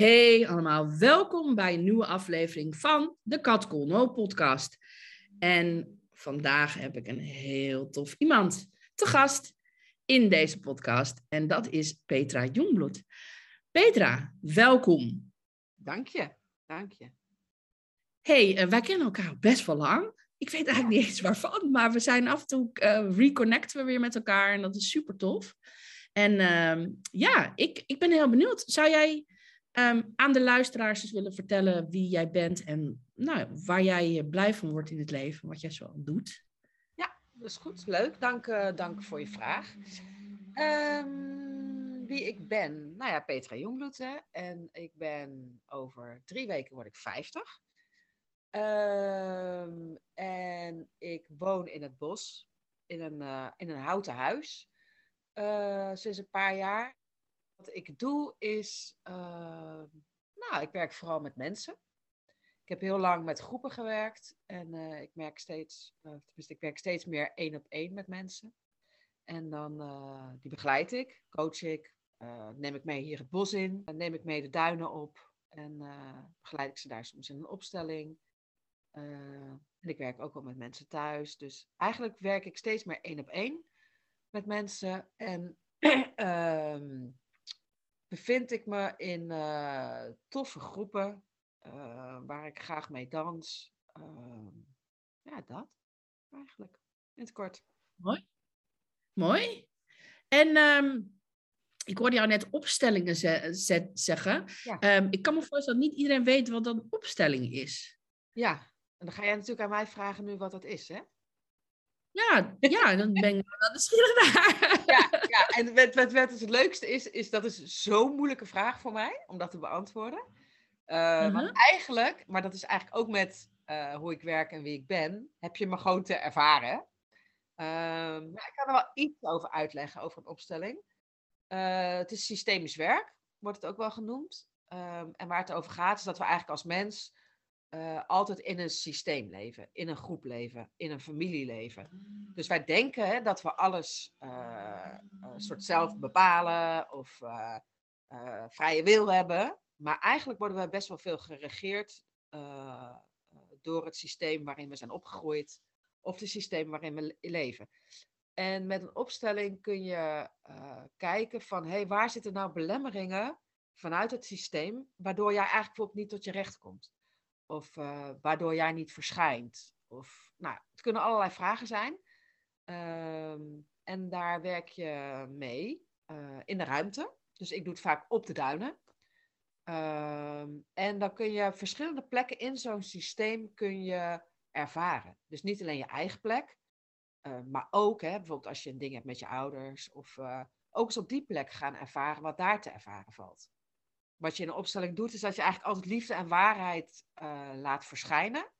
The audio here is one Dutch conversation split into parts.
Hey allemaal, welkom bij een nieuwe aflevering van de Kat No podcast. En vandaag heb ik een heel tof iemand te gast in deze podcast. En dat is Petra Jongbloed. Petra, welkom. Dank je, dank je. Hey, uh, wij kennen elkaar best wel lang. Ik weet eigenlijk niet eens waarvan, maar we zijn af en toe uh, reconnecten we weer met elkaar en dat is super tof. En uh, ja, ik, ik ben heel benieuwd. Zou jij um, aan de luisteraars eens willen vertellen wie jij bent en nou, waar jij blij van wordt in het leven, wat jij zo doet? Ja, dat is goed. Leuk. Dank, uh, dank voor je vraag. Um, wie ik ben? Nou ja, Petra Jongbloed. Hè? En ik ben over drie weken word ik 50. Um, en ik woon in het bos, in een, uh, in een houten huis, sinds een paar jaar. Wat ik doe is, uh, nou, ik werk vooral met mensen. Ik heb heel lang met groepen gewerkt en uh, ik merk steeds, uh, ik werk steeds meer één op één met mensen. En dan, die begeleid ik, coach ik, neem ik mee hier het bos in, neem ik mee de duinen op en begeleid ik ze daar soms in een opstelling. en ik werk ook wel met mensen thuis. Dus eigenlijk werk ik steeds meer één op één met mensen. En um, bevind ik me in uh, toffe groepen uh, waar ik graag mee dans. Uh, ja, dat eigenlijk. In het kort. Mooi. Mooi. En um, ik hoorde jou net opstellingen ze zeggen. Ja. Um, ik kan me voorstellen dat niet iedereen weet wat een opstelling is. Ja, en dan ga jij natuurlijk aan mij vragen nu wat dat is, hè? Ja, ja, dan ben ik dat is naar. Ja, ja, en wat, wat, wat het leukste is, is dat is zo'n moeilijke vraag voor mij om dat te beantwoorden. Uh, -huh. Want eigenlijk, maar dat is eigenlijk ook met uh, hoe ik werk en wie ik ben, heb je me gewoon te ervaren. Uh, ik kan er wel iets over uitleggen, over een opstelling. Uh, het is systemisch werk, wordt het ook wel genoemd. Ehm, en waar het over gaat, is dat we eigenlijk als mens uh, altijd in een systeem leven, in een groep leven, in een familie leven. Dus wij denken hè, dat we alles uh, een soort zelf bepalen of uh, vrije wil hebben. Maar eigenlijk worden we best wel veel geregeerd door het systeem waarin we zijn opgegroeid of het systeem waarin we leven. En met een opstelling kun je kijken van, hé, hey, waar zitten nou belemmeringen vanuit het systeem, waardoor jij eigenlijk bijvoorbeeld niet tot je recht komt. Of uh, waardoor jij niet verschijnt. Of, nou, het kunnen allerlei vragen zijn. Um, en daar werk je mee uh, in de ruimte. Dus ik doe het vaak op de duinen. Um, en dan kun je verschillende plekken in zo'n systeem kun je ervaren. Dus niet alleen je eigen plek, uh, maar ook hè, bijvoorbeeld als je een ding hebt met je ouders. Of ook eens op die plek gaan ervaren wat daar te ervaren valt wat je in een opstelling doet, is dat je eigenlijk altijd liefde en waarheid uh, laat verschijnen.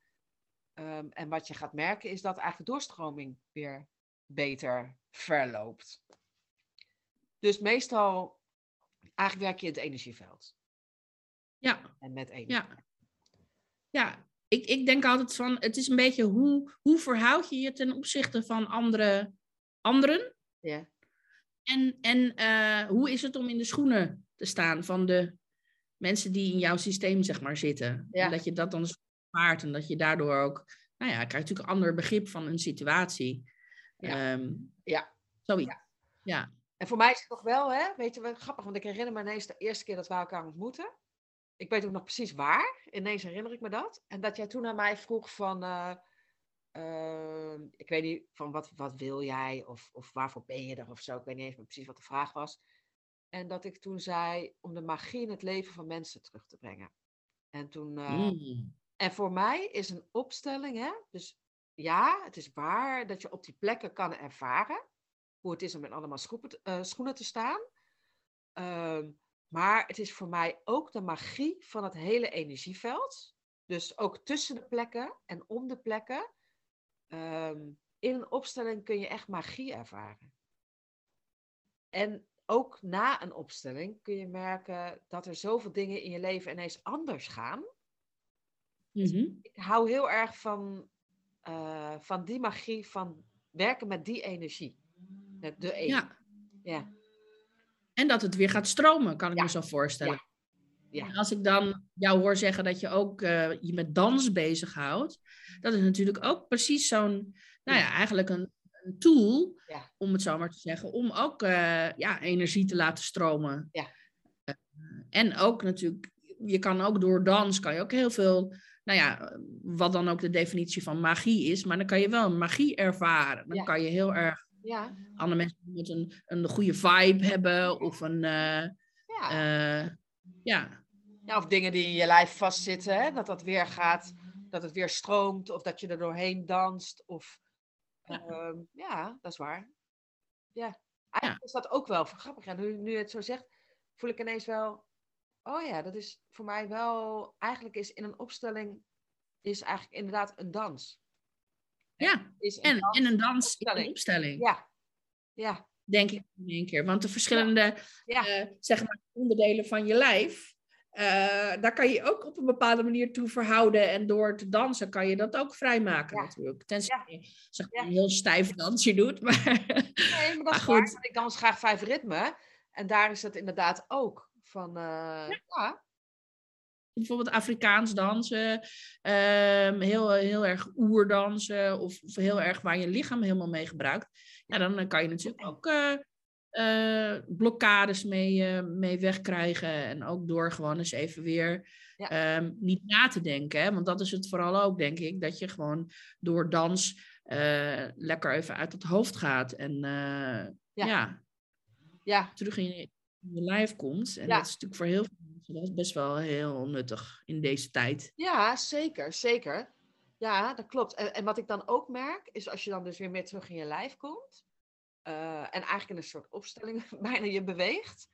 Um, en wat je gaat merken is dat eigenlijk de doorstroming weer beter verloopt. Dus meestal, eigenlijk werk je in het energieveld. Ja. En met energie. Ja. Ja, ik, ik denk altijd van, het is een beetje hoe, hoe verhoud je je ten opzichte van andere, anderen? Ja. En, en uh, hoe is het om in de schoenen te staan van de mensen die in jouw systeem zeg maar zitten. Ja. En dat je dat dan spaart en dat je daardoor ook, nou ja, krijgt natuurlijk een ander begrip van een situatie. Ja. Um, ja. Zoiets. Ja. ja. En voor mij is het nog wel, hè, weet je, wat grappig, want ik herinner me ineens de eerste keer dat we elkaar ontmoeten. Ik weet ook nog precies waar, ineens herinner ik me dat. En dat jij toen aan mij vroeg van, uh, uh, ik weet niet, van wat, wat wil jij of, of waarvoor ben je er of zo. Ik weet niet even precies wat de vraag was. En dat ik toen zei om de magie in het leven van mensen terug te brengen. En toen. Uh, mm. En voor mij is een opstelling, hè? Dus ja, het is waar dat je op die plekken kan ervaren. hoe het is om in allemaal schoenen, schoenen te staan. Ehm, maar het is voor mij ook de magie van het hele energieveld. Dus ook tussen de plekken en om de plekken. Ehm, in een opstelling kun je echt magie ervaren. En ook na een opstelling kun je merken dat er zoveel dingen in je leven ineens anders gaan. Dus Mhm. ik hou heel erg van, eh, van die magie, van werken met die energie. Met de energie. Ja. Ja. En dat het weer gaat stromen, kan ik Ja. me zo voorstellen. Ja. En Als ik dan jou hoor zeggen dat je ook eh, je met dans bezighoudt, dat is natuurlijk ook precies zo'n, nou ja, eigenlijk een, een tool, Ja. om het zo maar te zeggen, om ook eh, ja, energie te laten stromen. Ja. Eh, en ook natuurlijk, je kan ook door dans, kan je ook heel veel, nou ja, wat dan ook de definitie van magie is, maar dan kan je wel magie ervaren. Dan Ja. kan je heel erg Ja. andere mensen met een, een goede vibe hebben of een, eh, Ja. ja, Ja, of dingen die in je lijf vastzitten, hè? dat dat weer gaat, dat het weer stroomt, of dat je er doorheen danst. Of, Ja. ja, ja dat is waar. Ja, eigenlijk is dat ook wel grappig. En nu, nu je het zo zegt, voel ik ineens wel, oh ja, dat is voor mij wel, eigenlijk is in een opstelling, is eigenlijk inderdaad een dans. ja. Is een En, dans- en een dans in een opstelling, Ja, ja, denk ik in één keer. Want de verschillende ja, eh, zeg maar, onderdelen van je lijf, eh, daar kan je ook op een bepaalde manier toe verhouden. En door te dansen kan je dat ook vrijmaken Ja. natuurlijk. Tenzij Ja. je zeg maar, Ja. een heel stijf dansje doet. Maar nee, maar dat is waar, goed. want ik dans graag vijf ritmen. En daar is het inderdaad ook van, eh, ja, bijvoorbeeld Afrikaans dansen, ehm, heel, heel erg oerdansen of, of heel erg waar je lichaam helemaal mee gebruikt. Ja, dan eh, kan je natuurlijk ook eh, blokkades mee, eh, mee wegkrijgen. En ook door gewoon eens even weer Ja. ehm, niet na te denken. Hè? Want dat is het vooral ook, denk ik, dat je gewoon door dans eh, lekker even uit het hoofd gaat. En Ja. ja. ja, terug in je, in je lijf komt. En Ja. dat is natuurlijk voor heel veel mensen dat is best wel heel nuttig in deze tijd. Ja, zeker, zeker. Ja, dat klopt. En, en wat ik dan ook merk, is als je dan dus weer meer terug in je lijf komt, eh, en eigenlijk in een soort opstelling bijna je beweegt,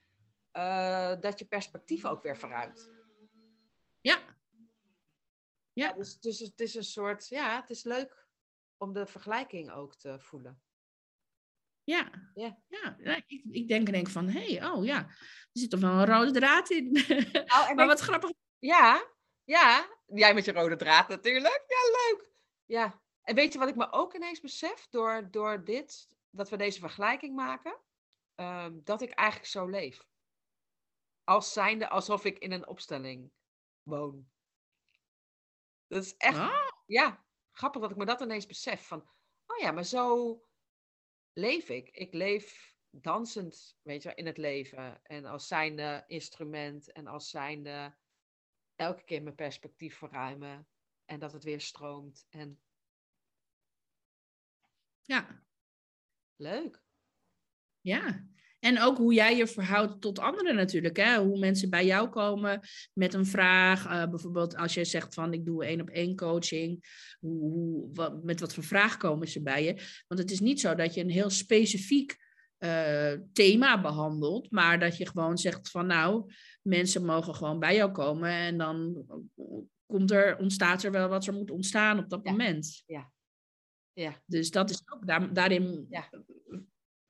eh, dat je perspectief ook weer verruimt. Ja. Ja. dus, dus het is een soort, ja, het is leuk om de vergelijking ook te voelen. Ja, Ja. ja. ja, ik, ik denk en denk van, hé, hey, oh ja, er zit toch wel een rode draad in. En maar wat grappig. Ja, ja. Jij met je rode draad natuurlijk. Ja, leuk. Ja. En weet je wat ik me ook ineens besef door, door dit, dat we deze vergelijking maken? Ehm, dat ik eigenlijk zo leef. Als zijnde alsof ik in een opstelling woon. Dat is echt, Ah, ja, grappig dat ik me dat ineens besef. Van, oh ja, maar zo leef ik. Ik leef dansend, weet je, in het leven. En als zijnde instrument en als zijnde elke keer mijn perspectief verruimen. En dat het weer stroomt. En ja, leuk. ja. En ook hoe jij je verhoudt tot anderen natuurlijk. Hè? Hoe mensen bij jou komen met een vraag. eh, bijvoorbeeld als jij zegt van ik doe één op één coaching. Hoe, hoe, wat, met wat voor vraag komen ze bij je? Want het is niet zo dat je een heel specifiek eh, thema behandelt. Maar dat je gewoon zegt van nou, mensen mogen gewoon bij jou komen. En dan komt er, ontstaat er wel wat er moet ontstaan op dat Ja. moment. Ja, Dus dat is ook, daar, daarin Ja.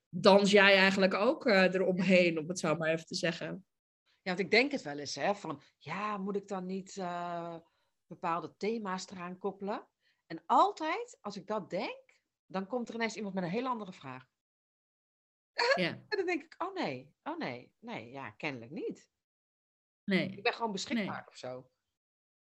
dans jij eigenlijk ook eh, eromheen, om het zo maar even te zeggen. ja want ik denk het wel eens, hè. Van, ja, moet ik dan niet eh, bepaalde thema's eraan koppelen? En altijd, als ik dat denk, dan komt er ineens iemand met een hele andere vraag. Ja, En dan denk ik, oh nee, oh nee, nee, ja, kennelijk niet. nee. Ik ben gewoon beschikbaar of zo.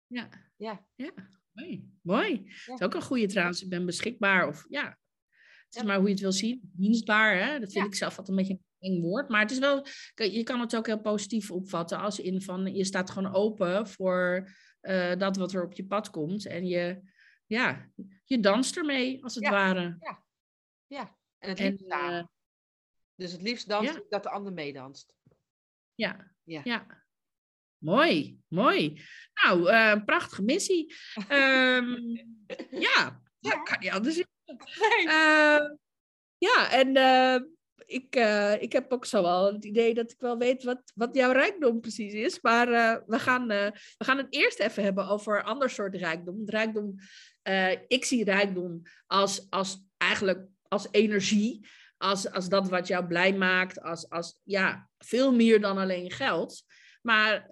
Ja, Ja, ja. Mooi. Mooi. Dat is ook een goede trouwens. Ik ben beschikbaar. Of ja, het is Ja. maar hoe je het wil zien. Dienstbaar, hè? dat vind Ja. ik zelf altijd een beetje een eng woord. Maar het is wel, je kan het ook heel positief opvatten. Als in van, je staat gewoon open voor eh, dat wat er op je pad komt. En je, ja, je danst ermee, als het Ja. ware. ja. En het liefst eh, Dus het liefst dans ja. ik dat de ander meedanst. Ja, Ja. Mooi, mooi. Nou, eh, prachtige missie. Ehm, ja, Ja. kan niet anders. Eh, Ja, en uh, ik, uh, ik heb ook zo wel het idee dat ik wel weet wat, wat jouw rijkdom precies is. Maar uh, we, gaan, we gaan het eerst even hebben over een ander soort rijkdom. Rijkdom, ik zie rijkdom als, als eigenlijk als energie. Als, als dat wat jou blij maakt. Als, als ja, veel meer dan alleen geld. Maar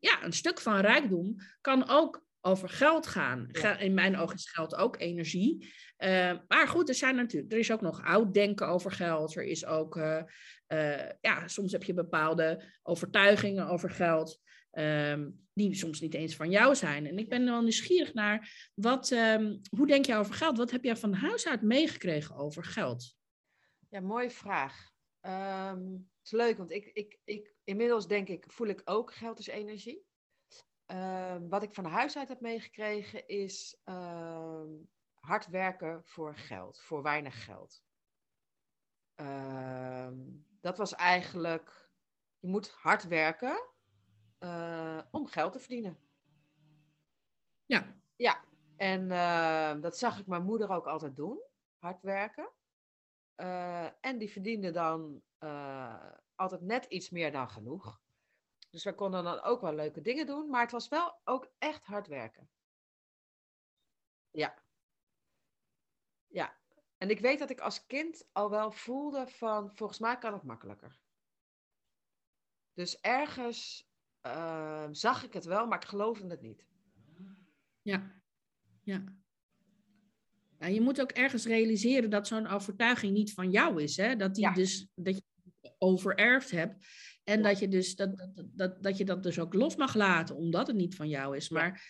ja, een stuk van rijkdom kan ook over geld gaan. In mijn ogen is geld ook energie. Uh, maar goed, er, zijn natuurlijk, er is ook nog oud denken over geld. Er is ook, uh, uh, ja, soms heb je bepaalde overtuigingen over geld. Um, die soms niet eens van jou zijn. En ik ben wel nieuwsgierig naar, wat, um, hoe denk je over geld? Wat heb jij van huis uit meegekregen over geld? Ja, mooie vraag. Um, is leuk, want ik, ik, ik, inmiddels denk ik, voel ik ook geld is energie. wat ik van huis uit heb meegekregen is hard werken voor geld, voor weinig geld. Uh, dat was eigenlijk, je moet hard werken uh, om geld te verdienen. Ja. Ja, en dat zag ik mijn moeder ook altijd doen, hard werken. Uh, en die verdiende dan altijd net iets meer dan genoeg. Dus we konden dan ook wel leuke dingen doen, maar het was wel ook echt hard werken. Ja. Ja, en ik weet dat ik als kind al wel voelde van, volgens mij kan het makkelijker. Dus ergens uh, zag ik het wel, maar ik geloofde het niet. Ja, ja. ja je moet ook ergens realiseren dat zo'n overtuiging niet van jou is. Hè? Dat, die dus, dat je overerfd hebt. En dat, je dus, dat, dat, dat, dat je dat dus ook los mag laten, omdat het niet van jou is. Maar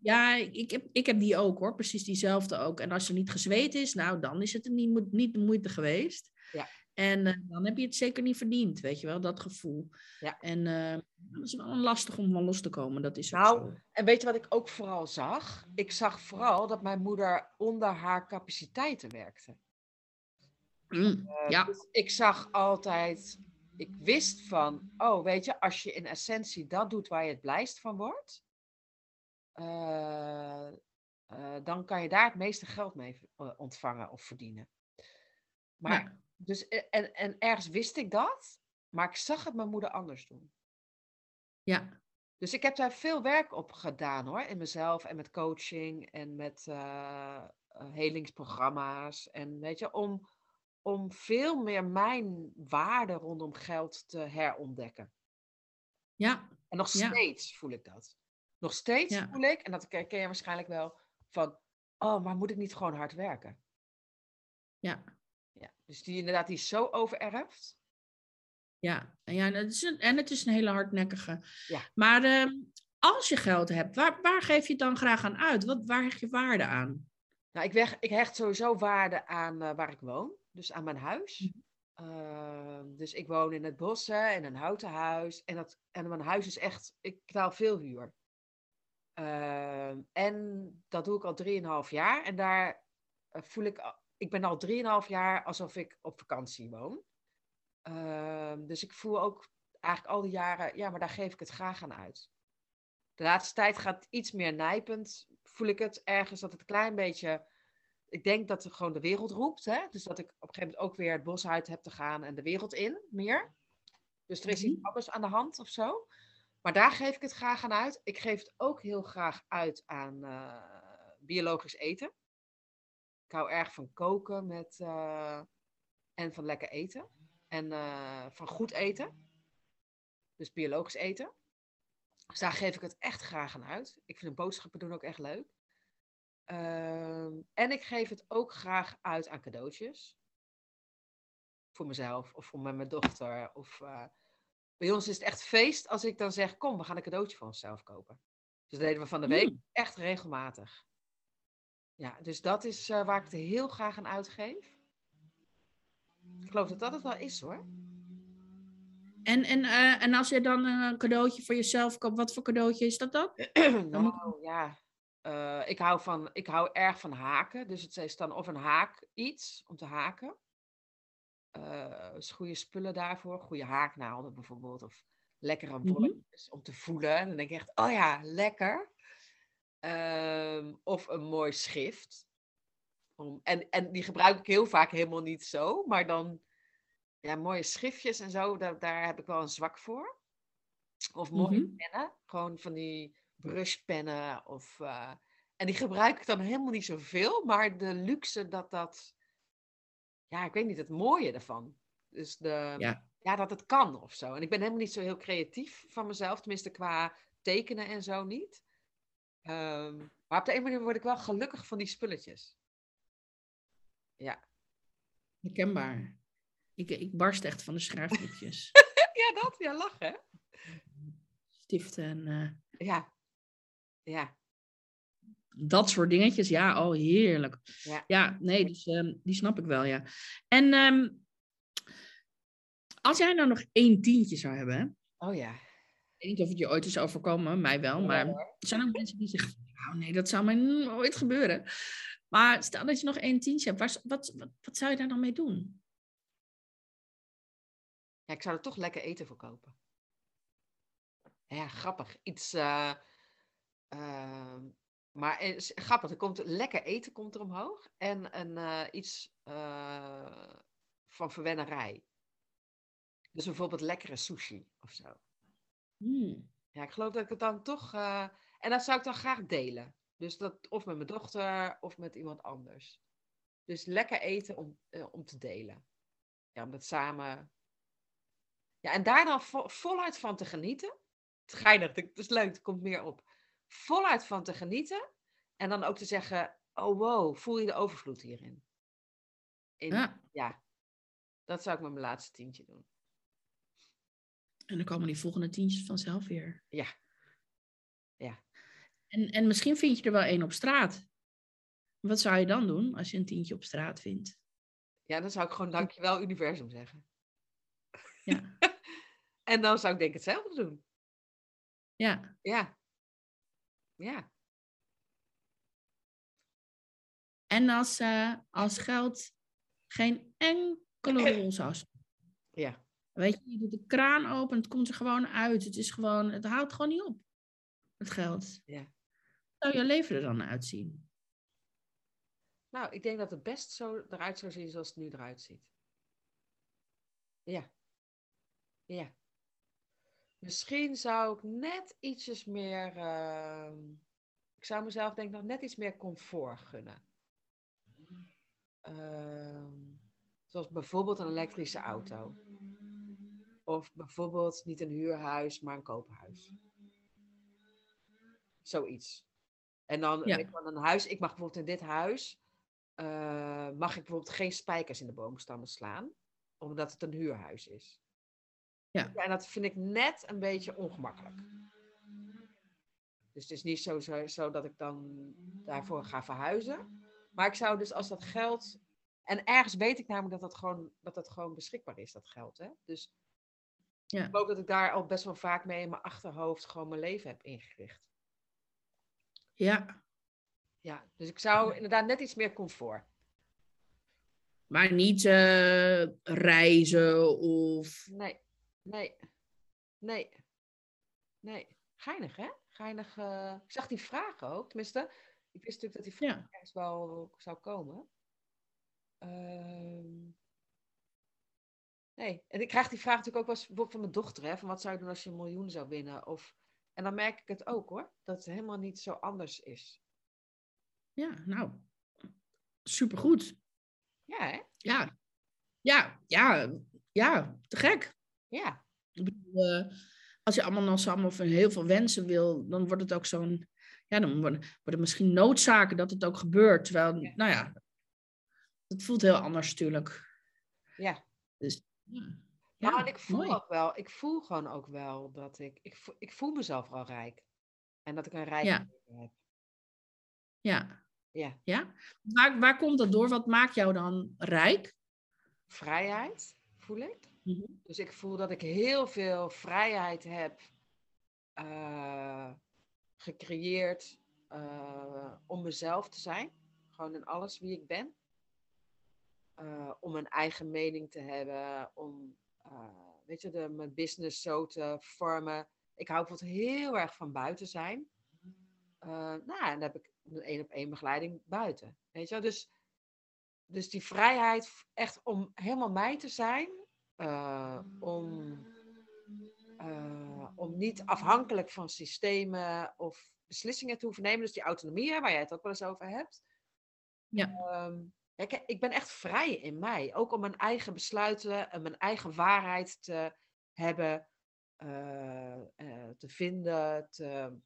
ja, ik heb, ik heb die ook hoor, precies diezelfde ook. En als er niet gezweet is, nou dan is het niet, niet de moeite geweest. Ja. En uh, dan heb je het zeker niet verdiend, weet je wel, dat gevoel. Ja. En uh, dat is wel lastig om van los te komen, dat is nou, zo. En weet je wat ik ook vooral zag? Ik zag vooral dat mijn moeder onder haar capaciteiten werkte. Mm, uh, ja. Dus ik zag altijd, ik wist van, oh weet je, als je in essentie dat doet waar je het blijst van wordt, uh, uh, dan kan je daar het meeste geld mee ontvangen of verdienen. Maar, ja. dus, en, en ergens wist ik dat, maar ik zag het mijn moeder anders doen. Ja. Dus ik heb daar veel werk op gedaan hoor, in mezelf en met coaching en met uh, helingsprogramma's. En weet je, om, om veel meer mijn waarde rondom geld te herontdekken. Ja. En nog steeds ja. voel ik dat. Nog steeds ja. voel ik, en dat ken je waarschijnlijk wel, van, oh, maar moet ik niet gewoon hard werken? Ja. ja dus die inderdaad, die is zo overerfd. Ja, ja en, het is een, en het is een hele hardnekkige. Ja. Maar uh, als je geld hebt, waar, waar geef je het dan graag aan uit? Wat, waar hecht je waarde aan? Nou, ik, weg, ik hecht sowieso waarde aan uh, waar ik woon, dus aan mijn huis. Mm uh, dus ik woon in het bos, hè, in een houten huis. En, dat, en mijn huis is echt, ik betaal veel huur. Uh, en dat doe ik al 3,5 jaar. En daar uh, voel ik, ik ben al 3,5 jaar alsof ik op vakantie woon. Uh, dus ik voel ook eigenlijk al die jaren, ja, maar daar geef ik het graag aan uit. De laatste tijd gaat het iets meer nijpend. Voel ik het ergens dat het een klein beetje. Ik denk dat het gewoon de wereld roept. Hè? Dus dat ik op een gegeven moment ook weer het bos uit heb te gaan en de wereld in meer. Dus er is iets anders aan de hand of zo. Maar daar geef ik het graag aan uit. Ik geef het ook heel graag uit aan uh, biologisch eten. Ik hou erg van koken met, uh, en van lekker eten. En uh, van goed eten. Dus biologisch eten. Dus daar geef ik het echt graag aan uit. Ik vind boodschappen doen ook echt leuk. Uh, en ik geef het ook graag uit aan cadeautjes. Voor mezelf of voor mijn dochter. Of, bij ons is het echt feest als ik dan zeg: Kom, we gaan een cadeautje voor onszelf kopen. Dus dat deden we van de week mm. echt regelmatig. Ja, dus dat is uh, waar ik het heel graag aan uitgeef. Ik geloof dat dat het wel is hoor. En, en, uh, en als je dan een cadeautje voor jezelf koopt, wat voor cadeautje is dat dan? nou ja, uh, ik, hou van, ik hou erg van haken. Dus het is dan of een haak iets om te haken. Uh, goede spullen daarvoor. Goede haaknaalden bijvoorbeeld. Of lekkere bolletjes mm-hmm. om te voelen. En dan denk ik echt, oh ja, lekker. Um, of een mooi schrift. Om, en, en die gebruik ik heel vaak helemaal niet zo. Maar dan, ja, mooie schriftjes en zo, daar, daar heb ik wel een zwak voor. Of mooie Mhm. pennen. Gewoon van die brushpennen. Of, eh, en die gebruik ik dan helemaal niet zoveel. Maar de luxe dat dat... Ja, ik weet niet, het mooie ervan. Dus de, Ja. ja, dat het kan of zo. En ik ben helemaal niet zo heel creatief van mezelf. Tenminste, qua tekenen en zo niet. Ehm, maar op de een manier word ik wel gelukkig van die spulletjes. Ja. Herkenbaar. Ik, ik barst echt van de schrijfboekjes. ja, dat. Ja, lachen. hè? Stiften en eh, Ja. Ja. dat soort dingetjes. Ja, oh, heerlijk. Ja. Ja, nee, dus, ehm, die snap ik wel, ja. En ehm, als jij nou nog één tientje zou hebben? Oh ja. Ik weet niet of het je ooit is overkomen, mij wel, maar er zijn ook mensen die zeggen, nou nee, dat zou mij nooit gebeuren. Maar stel dat je nog één tientje hebt, wat, wat, wat zou je daar dan mee doen? Ja, ik zou er toch lekker eten voor kopen. Ja, grappig. Iets. eh, ehm, maar is grappig, er komt lekker eten komt er omhoog. En een, eh, iets eh, van verwennerij. Dus bijvoorbeeld lekkere sushi of zo. Hmm. Ja, ik geloof dat ik het dan toch. eh, en dat zou ik dan graag delen. Dus dat of met mijn dochter of met iemand anders. Dus lekker eten om, eh, om te delen. Ja, om dat samen. Ja, en daar dan vo- voluit van te genieten. Het geinig, het is leuk, er komt meer op. Voluit van te genieten. En dan ook te zeggen: Oh wow, voel je de overvloed hierin? In, Ja. ja, dat zou ik met mijn laatste tientje doen. En dan komen die volgende tientjes vanzelf weer. Ja. Ja. En, en misschien vind je er wel één op straat. Wat zou je dan doen als je een tientje op straat vindt? Ja, dan zou ik gewoon dankjewel universum zeggen. Ja. en dan zou ik denk ik hetzelfde doen. Ja, Ja. Ja. en als, eh, als geld geen enkele rol zou spelen. Ja. Weet je, je doet de kraan open, het komt er gewoon uit. Het is gewoon, het houdt gewoon niet op. Het geld. Ja. Hoe zou je leven er dan uitzien? Nou, ik denk dat het best zo eruit zou zien zoals het nu eruit ziet. Ja. Ja. Misschien zou ik net ietsjes meer. ehm, ik zou mezelf denk ik nog net iets meer comfort gunnen. Ehm, zoals bijvoorbeeld een elektrische auto. Of bijvoorbeeld niet een huurhuis, maar een koophuis. Zoiets. En dan Ja. wel, een huis. Ik mag bijvoorbeeld in dit huis. eh, mag ik bijvoorbeeld geen spijkers in de boomstammen slaan. Omdat het een huurhuis is. Ja. en dat vind ik net een beetje ongemakkelijk. Dus het is niet zo, zo, zo dat ik dan daarvoor ga verhuizen. Maar ik zou dus als dat geld. En ergens weet ik namelijk dat dat gewoon, dat dat gewoon beschikbaar is, dat geld. Hè? Dus Ja. ik hoop dat ik daar al best wel vaak mee in mijn achterhoofd gewoon mijn leven heb ingericht. Ja, Ja, dus ik zou inderdaad net iets meer comfort. maar niet eh, reizen of... Nee, nee, nee, nee. Geinig, hè? Geinig. eh, Ik zag die vraag ook. Tenminste, ik wist natuurlijk dat die vraag Ja, wel zou komen. Ehm, nee, en ik krijg die vraag natuurlijk ook wel eens bijvoorbeeld van mijn dochter. Hè, van wat zou je doen als je een miljoen zou winnen? Of, en dan merk ik het ook hoor, dat het helemaal niet zo anders is. ja nou, supergoed. Ja, hè? Ja, ja, ja, ja, te gek. Ja, Ik bedoel, eh, als je allemaal samen of heel veel wensen wil, dan wordt het ook zo'n, ja, dan worden, worden het misschien noodzaken dat het ook gebeurt. Terwijl, Ja. nou ja, het voelt heel anders natuurlijk. ja. Dus, ja, ja, en ik voel mooi. ook wel, ik voel gewoon ook wel dat ik, ik voel, ik voel mezelf wel rijk. En dat ik een rijk Ja. heb. Ja, Ja, ja. Waar, waar komt dat door? Wat maakt jou dan rijk? vrijheid voel ik. Mhm. Dus ik voel dat ik heel veel vrijheid heb eh, gecreëerd eh, om mezelf te zijn. Gewoon in alles wie ik ben. Eh, om een eigen mening te hebben, om weet je, de, mijn business zo te vormen. Ik hou bijvoorbeeld heel erg van buiten zijn. Nou, en dan heb ik een één op één begeleiding buiten. Weet je? Dus dus die vrijheid echt om helemaal mij te zijn, uh, om, uh, om niet afhankelijk van systemen of beslissingen te hoeven nemen. Dus die autonomie, hè, waar jij het ook wel eens over hebt. Ja. Um, ik, ik ben echt vrij in mij. Ook om mijn eigen besluiten en mijn eigen waarheid te hebben, uh, te vinden. Te,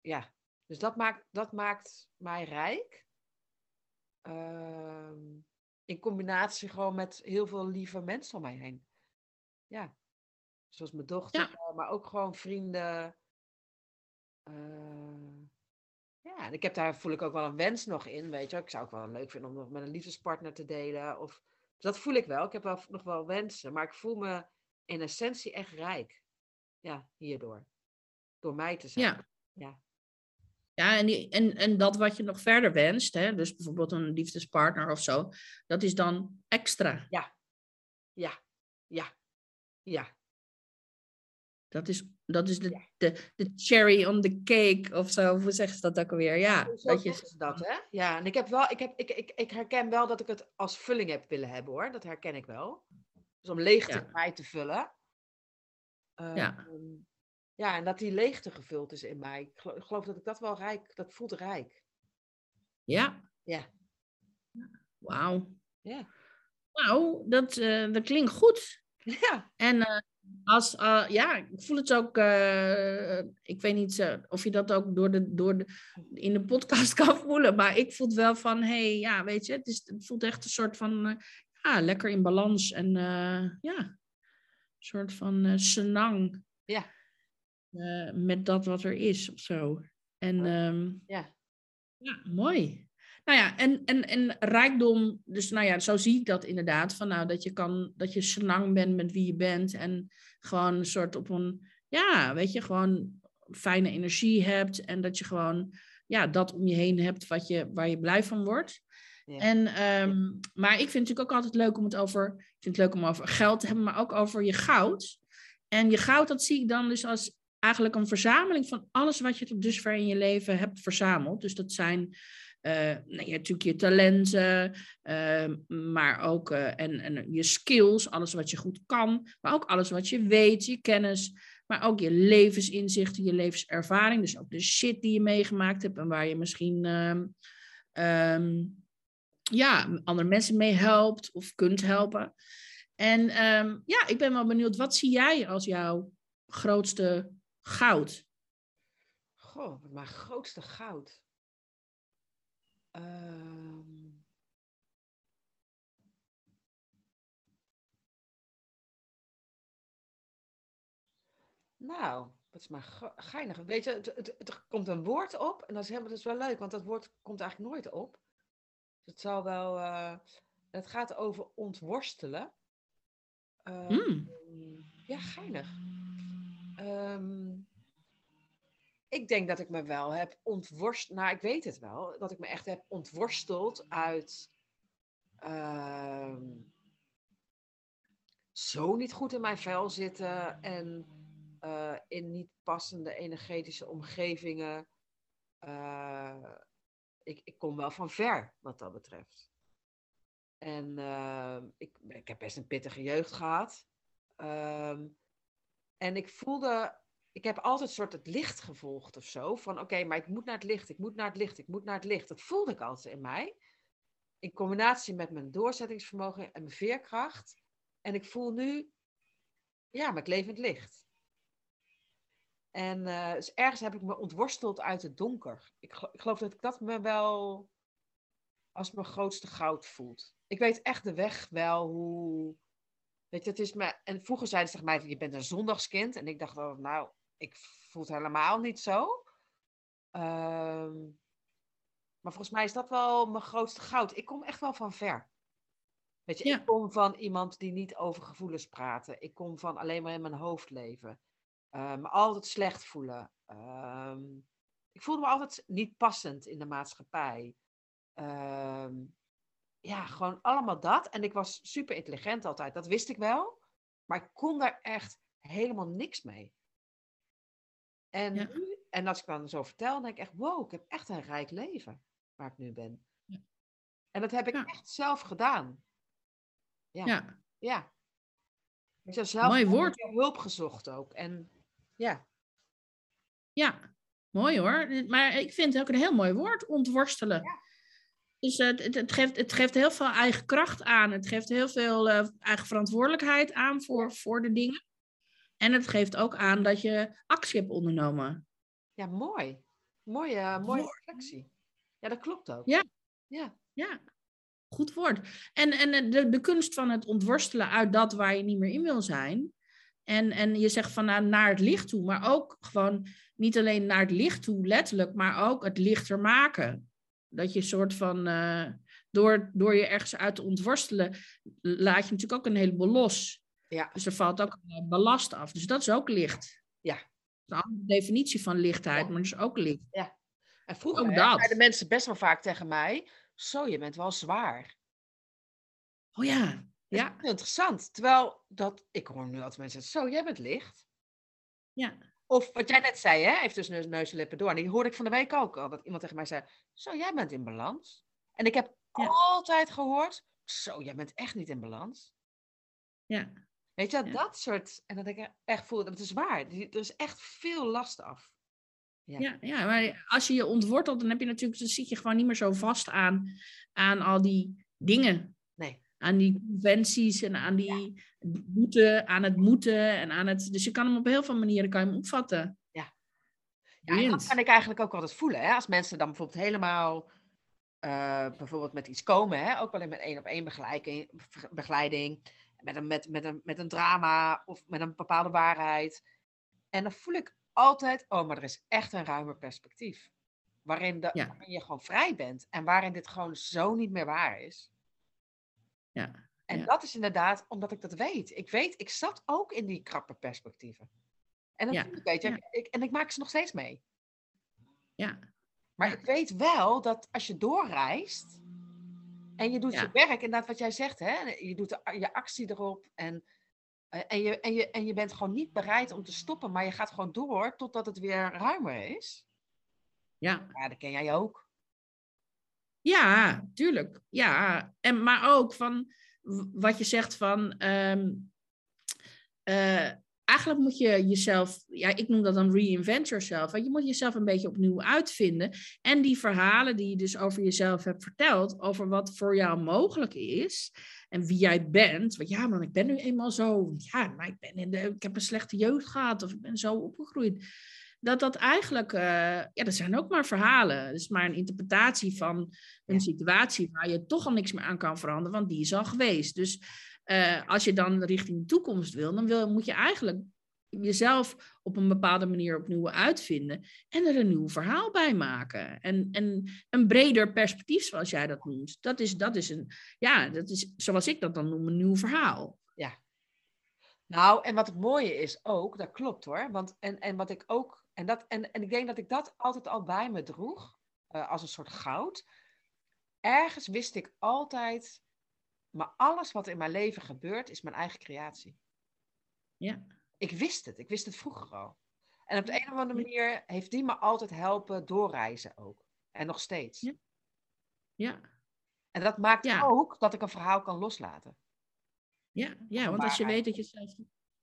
ja, dus dat maakt, dat maakt mij rijk. Uh, in combinatie gewoon met heel veel lieve mensen om mij heen. Ja. Zoals mijn dochter, ja. maar ook gewoon vrienden. Uh, ja, en ik heb daar voel ik ook wel een wens nog in, weet je. Ik zou ook wel leuk vinden om nog met een liefdespartner te delen. Of, dat voel ik wel. Ik heb wel, nog wel wensen, maar ik voel me in essentie echt rijk. Ja, hierdoor. Door mij te zijn. Ja. ja. Ja, en, die, en, en dat wat je nog verder wenst, hè, dus bijvoorbeeld een liefdespartner of zo, dat is dan extra. Ja, ja, ja, ja. Dat is, dat is de, de, de cherry on the cake of zo, hoe zeggen ze dat ook alweer? Ja, zo dat je dat, hè? Ja, en ik heb wel, ik, heb, ik, ik, ik herken wel dat ik het als vulling heb willen hebben hoor, dat herken ik wel. Dus om leegte ja. mij te vullen. Ja. Ja, en dat die leegte gevuld is in mij. Ik geloof, ik geloof dat ik dat wel rijk, dat voelt rijk. Ja. Ja. Wauw. Ja. Nou, dat, uh, dat klinkt goed. Ja. En uh, als, uh, ja, ik voel het ook, ik weet niet of je dat ook door de, door de, in de podcast kan voelen, maar ik voel het wel van, hé, hey, ja, weet je, het, is, het voelt echt een soort van, ja, lekker in balans en ja, een soort van senang. Ja. Uh, met dat wat er is of zo. En um, ja. ja, mooi. Nou ja, en, en, en rijkdom, dus nou ja, zo zie ik dat inderdaad. Van nou, dat je kan, dat je senang bent met wie je bent. En gewoon een soort op een, ja, weet je, gewoon fijne energie hebt. En dat je gewoon, ja, dat om je heen hebt wat je, waar je blij van wordt. Ja. En, um, maar ik vind het natuurlijk ook altijd leuk om het over, ik vind het leuk om over geld te hebben, maar ook over je goud. En je goud, dat zie ik dan dus als eigenlijk een verzameling van alles wat je tot dusver in je leven hebt verzameld. Dus dat zijn uh, nou, natuurlijk je talenten, uh, maar ook uh, en, en je skills, alles wat je goed kan, maar ook alles wat je weet, je kennis, maar ook je levensinzichten, je levenservaring. Dus ook de shit die je meegemaakt hebt en waar je misschien um, ja, andere mensen mee helpt of kunt helpen. En ja, ik ben wel benieuwd, wat zie jij als jouw grootste goud? Goh, mijn grootste goud. Um... Nou, wat is maar geinig. Weet je, het, het, het, komt een woord op en dat is, helemaal, dat is wel leuk, want dat woord komt eigenlijk nooit op. Dus het zal wel. Uh, het gaat over ontworstelen. Uh, mm. Ja, geinig. Um, ik denk dat ik me wel heb ontworsteld. Nou, ik weet het wel. Dat ik me echt heb ontworsteld uit. Uh, zo niet goed in mijn vel zitten. En uh, in niet passende energetische omgevingen. Uh, ik, ik kom wel van ver wat dat betreft. En ik, ik heb best een pittige jeugd gehad. En ik voelde, ik heb altijd soort het licht gevolgd of zo. Van oké, maar ik moet naar het licht, ik moet naar het licht, ik moet naar het licht. Dat voelde ik altijd in mij. In combinatie met mijn doorzettingsvermogen en mijn veerkracht. En ik voel nu, ja, maar ik in het licht. En uh, dus ergens heb ik me ontworsteld uit het donker. Ik, ik geloof dat ik dat me wel als mijn grootste goud voelt. Ik weet echt de weg wel hoe, Weet je, het is me... En vroeger zeiden ze tegen mij, je bent een zondagskind. En ik dacht, oh, nou, ik voel het helemaal niet zo. Um, maar volgens mij is dat wel mijn grootste goud. Ik kom echt wel van ver. Weet je, Ja. ik kom van iemand die niet over gevoelens praten. Ik kom van alleen maar in mijn hoofd leven. Uh, me altijd slecht voelen. Um, ik voelde me altijd niet passend in de maatschappij. Um, ja, gewoon allemaal dat. En ik was super intelligent altijd, dat wist ik wel. Maar ik kon daar echt helemaal niks mee. En, Ja. nu, en als ik dan zo vertel, dan denk ik echt, wow, ik heb echt een rijk leven waar ik nu ben. Ja. En dat heb ik Ja. echt zelf gedaan. Ja. Ja, Ja. Ik heb zelf Mooi woord. hulp gezocht ook. En ja, ja. mooi hoor. Maar ik vind het ook een heel mooi woord, ontworstelen. Dus eh, het, het, geeft, het geeft heel veel eigen kracht aan. Het geeft heel veel eh, eigen verantwoordelijkheid aan voor, voor de dingen. En het geeft ook aan dat je actie hebt ondernomen. ja mooi. Mooie, mooie Woord. reflectie. Ja, dat klopt ook. Ja. Ja. Ja, goed woord. En, en eh, de, de kunst van het ontworstelen uit dat waar je niet meer in wil zijn. En, en je zegt van nou, naar het licht toe, maar ook gewoon niet alleen naar het licht toe, letterlijk, maar ook het lichter maken. Dat je soort van, eh, door, door je ergens uit te ontworstelen, laat je natuurlijk ook een heleboel los. Ja. Dus er valt ook een ballast af. Dus dat is ook licht. Ja. Dat is een andere definitie van lichtheid, Ja. maar dat is ook licht. En vroeger Ook hè, dat. zeiden mensen best wel vaak tegen mij, zo, je bent wel zwaar. Oh ja, ja, interessant. Terwijl dat, ik hoor nu altijd mensen zeggen, zo, jij bent licht. ja. Of wat jij net zei, hè, heeft dus neus, neus en lippen door. En die hoorde ik van de week ook al, dat iemand tegen mij zei, zo, jij bent in balans. En ik heb Ja. altijd gehoord, zo, jij bent echt niet in balans. Ja. Weet je, Ja. dat soort, en dat ik echt voel, dat is waar. Er is echt veel last af. Ja. Ja, ja, maar als je je ontwortelt, dan heb je natuurlijk, dan zit je gewoon niet meer zo vast aan, aan al die dingen. Aan die conventies en aan die moeten, aan het moeten en aan het. Dus je kan hem op heel veel manieren kan je hem opvatten. Ja. Ja, en dat kan ik eigenlijk ook altijd voelen. Hè? Als mensen dan bijvoorbeeld helemaal eh, bijvoorbeeld met iets komen, hè? ook wel in met één op één begeleiding, begeleiding met, een, met, met, een, met een drama of met een bepaalde waarheid. En dan voel ik altijd, oh, maar er is echt een ruimer perspectief. Waarin, de, Ja. waarin je gewoon vrij bent en waarin dit gewoon zo niet meer waar is. Ja. En Ja. dat is inderdaad omdat ik dat weet. Ik weet, ik zat ook in die krappe perspectieven. En dat Ja, ik, weet je, ik, en ik maak ze nog steeds mee. Ja. Maar ik weet wel dat als je doorreist en je doet je werk, inderdaad wat jij zegt, hè, je doet de, je actie erop en, eh, en, je, en, je, en je bent gewoon niet bereid om te stoppen, maar je gaat gewoon door totdat het weer ruimer is. Ja. Ja, dat ken jij ook. Ja, tuurlijk. Ja, en, maar ook van wat je zegt van. ehm, eh, eigenlijk moet je jezelf, ja, ik noem dat dan reinvent yourself. Want je moet jezelf een beetje opnieuw uitvinden. En die verhalen die je dus over jezelf hebt verteld, over wat voor jou mogelijk is en wie jij bent. Want ja, man, ik ben nu eenmaal zo. Ja, maar ik, ben in de, ik heb een slechte jeugd gehad of ik ben zo opgegroeid dat dat eigenlijk, eh, ja, dat zijn ook maar verhalen. Het is maar een interpretatie van een Ja. situatie waar je toch al niks meer aan kan veranderen, want die is al geweest. Dus eh, als je dan richting de toekomst wil, dan wil, moet je eigenlijk jezelf op een bepaalde manier opnieuw uitvinden en er een nieuw verhaal bij maken. En, en een breder perspectief, zoals jij dat noemt. Dat is, dat is een, ja, dat is, zoals ik dat dan noem, een nieuw verhaal. Nou, en wat het mooie is ook, dat klopt hoor. Want, en, en wat ik ook, en, dat, en, en ik denk dat ik dat altijd al bij me droeg, eh, als een soort goud. Ergens wist ik altijd, maar alles wat in mijn leven gebeurt, is mijn eigen creatie. Ja. Ik wist het, ik wist het vroeger al. En op de een of andere manier heeft die me altijd helpen doorreizen ook. En nog steeds. Ja. Ja. En dat maakt Ja. ook dat ik een verhaal kan loslaten. Ja, ja, want als je weet dat je zelf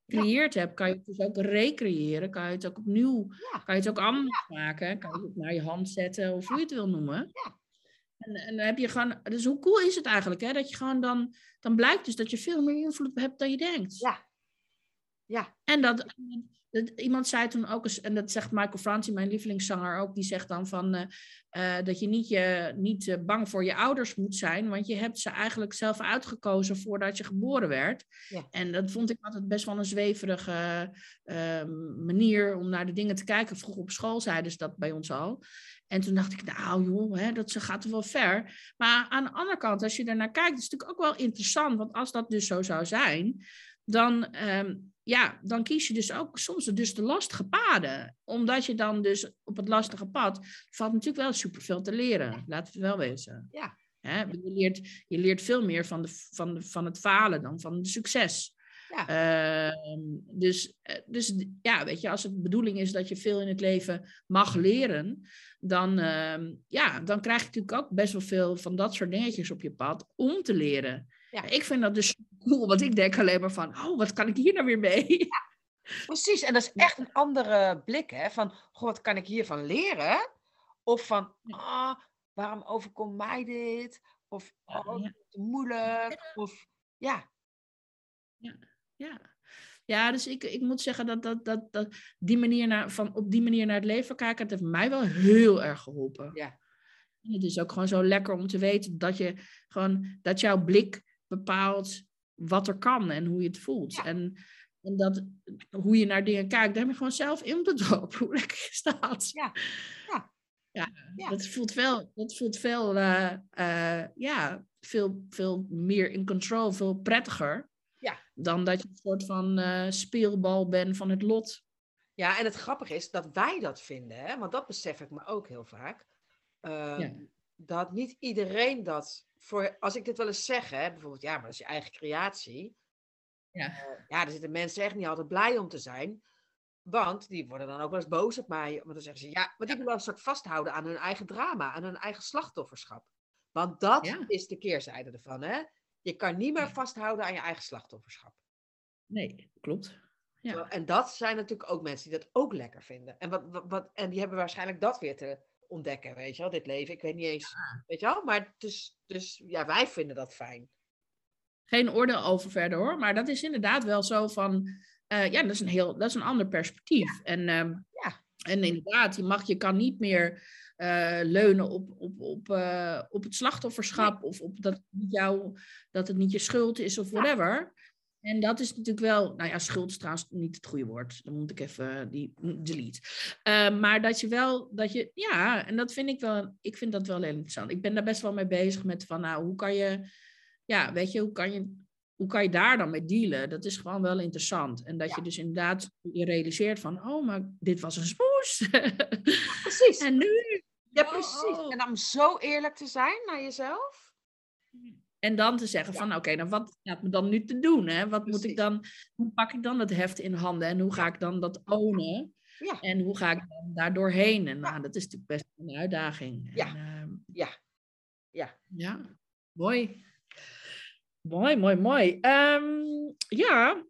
gecreëerd hebt, kan je het dus ook recreëren. Kan je het ook opnieuw, Ja. kan je het ook anders maken. Kan je het naar je hand zetten of hoe je het wil noemen. Ja. En, en dan heb je gewoon, dus hoe cool is het eigenlijk, hè? Dat je gewoon dan, dan blijkt dus dat je veel meer invloed hebt dan je denkt. Ja. Ja. En dat, dat, iemand zei toen ook eens, en dat zegt Michael Franti, mijn lievelingszanger ook, die zegt dan van eh, eh, dat je niet, je, niet eh, bang voor je ouders moet zijn, want je hebt ze eigenlijk zelf uitgekozen voordat je geboren werd. Ja. En dat vond ik altijd best wel een zweverige eh, manier om naar de dingen te kijken. Vroeger op school zeiden ze dat bij ons al. En toen dacht ik, nou joh, hè, dat ze gaat er wel ver. Maar aan de andere kant, als je ernaar kijkt, is het natuurlijk ook wel interessant. Want als dat dus zo zou zijn, dan, ehm, ja, dan kies je dus ook soms dus de lastige paden. Omdat je dan dus op het lastige pad valt natuurlijk wel superveel te leren. Laten we wel wezen. Ja. Hè, je, leert, je leert veel meer van, de, van, de, van het falen dan van het succes. Ja. Ehm, dus, eh, dus ja, weet je, als het de bedoeling is dat je veel in het leven mag leren, dan, ehm, ja, dan krijg je natuurlijk ook best wel veel van dat soort dingetjes op je pad om te leren. Ja. Ik vind dat dus cool, want ik denk alleen maar van, oh, wat kan ik hier nou weer mee? precies, en dat is echt een andere blik, hè? Van, goh, wat kan ik hiervan leren? Of van, ah, oh, waarom overkomt mij dit? Of, oh, ja. te moeilijk. Of, ja. Ja, ja. Ja, dus ik, ik moet zeggen dat, dat, dat, dat die manier naar, van op die manier naar het leven kijken, het heeft mij wel heel erg geholpen. Ja. het is ook gewoon zo lekker om te weten dat je gewoon, dat jouw blik bepaalt wat er kan en hoe je het voelt. En, en dat hoe je naar dingen kijkt, daar heb je gewoon zelf in dopen hoe lekker je staat. Ja. ja. Ja, dat voelt veel, dat voelt veel, uh, uh, ja, veel, veel meer in control, veel prettiger. Ja. Dan dat je een soort van uh, speelbal bent van het lot. Ja, en het grappige is dat wij dat vinden, hè? want dat besef ik me ook heel vaak. Uh, Dat niet iedereen dat voor, als ik dit wel eens zeg, hè, bijvoorbeeld, ja, maar dat is je eigen creatie. Ja. Uh, ja, er zitten mensen echt niet altijd blij om te zijn. Want die worden dan ook wel eens boos op mij. Want dan zeggen ze, ja, want die willen een soort vasthouden aan hun eigen drama, aan hun eigen slachtofferschap. Want dat is de keerzijde ervan, hè? Je kan niet meer vasthouden aan je eigen slachtofferschap. Nee, klopt. Ja. En dat zijn natuurlijk ook mensen die dat ook lekker vinden. En, wat, wat, en die hebben waarschijnlijk dat weer te ontdekken, weet je wel, dit leven. Ik weet niet eens, weet je wel, maar dus, dus ja, wij vinden dat fijn. Geen oordeel over verder hoor, maar dat is inderdaad wel zo van, uh, ja, dat is een heel, dat is een ander perspectief. En, uh, ja. en inderdaad, je, mag, je kan niet meer uh, leunen op, op, op, uh, op het slachtofferschap of op dat, jou, dat het niet je schuld is of whatever. En dat is natuurlijk wel, nou ja, schuld is trouwens niet het goede woord. Dan moet ik even die delete. Uh, maar dat je wel, dat je, ja, en dat vind ik wel, ik vind dat wel heel interessant. Ik ben daar best wel mee bezig met van, nou, hoe kan je, ja, weet je, hoe kan je, hoe kan je daar dan mee dealen? Dat is gewoon wel interessant. En dat je dus inderdaad je realiseert van, oh, maar dit was een smoes. precies. en nu? Ja, precies. Oh. En om zo eerlijk te zijn naar jezelf. En dan te zeggen van, oké, nou wat gaat me dan nu te doen? Hè? Wat moet ik dan, hoe pak ik dan het heft in handen? En hoe ga ik dan dat ownen? Ja. En hoe ga ik dan daar doorheen? En nou, dat is natuurlijk best een uitdaging. Ja. En, uh, ja. Ja. Ja, mooi. Mooi, mooi, mooi. Um, ja,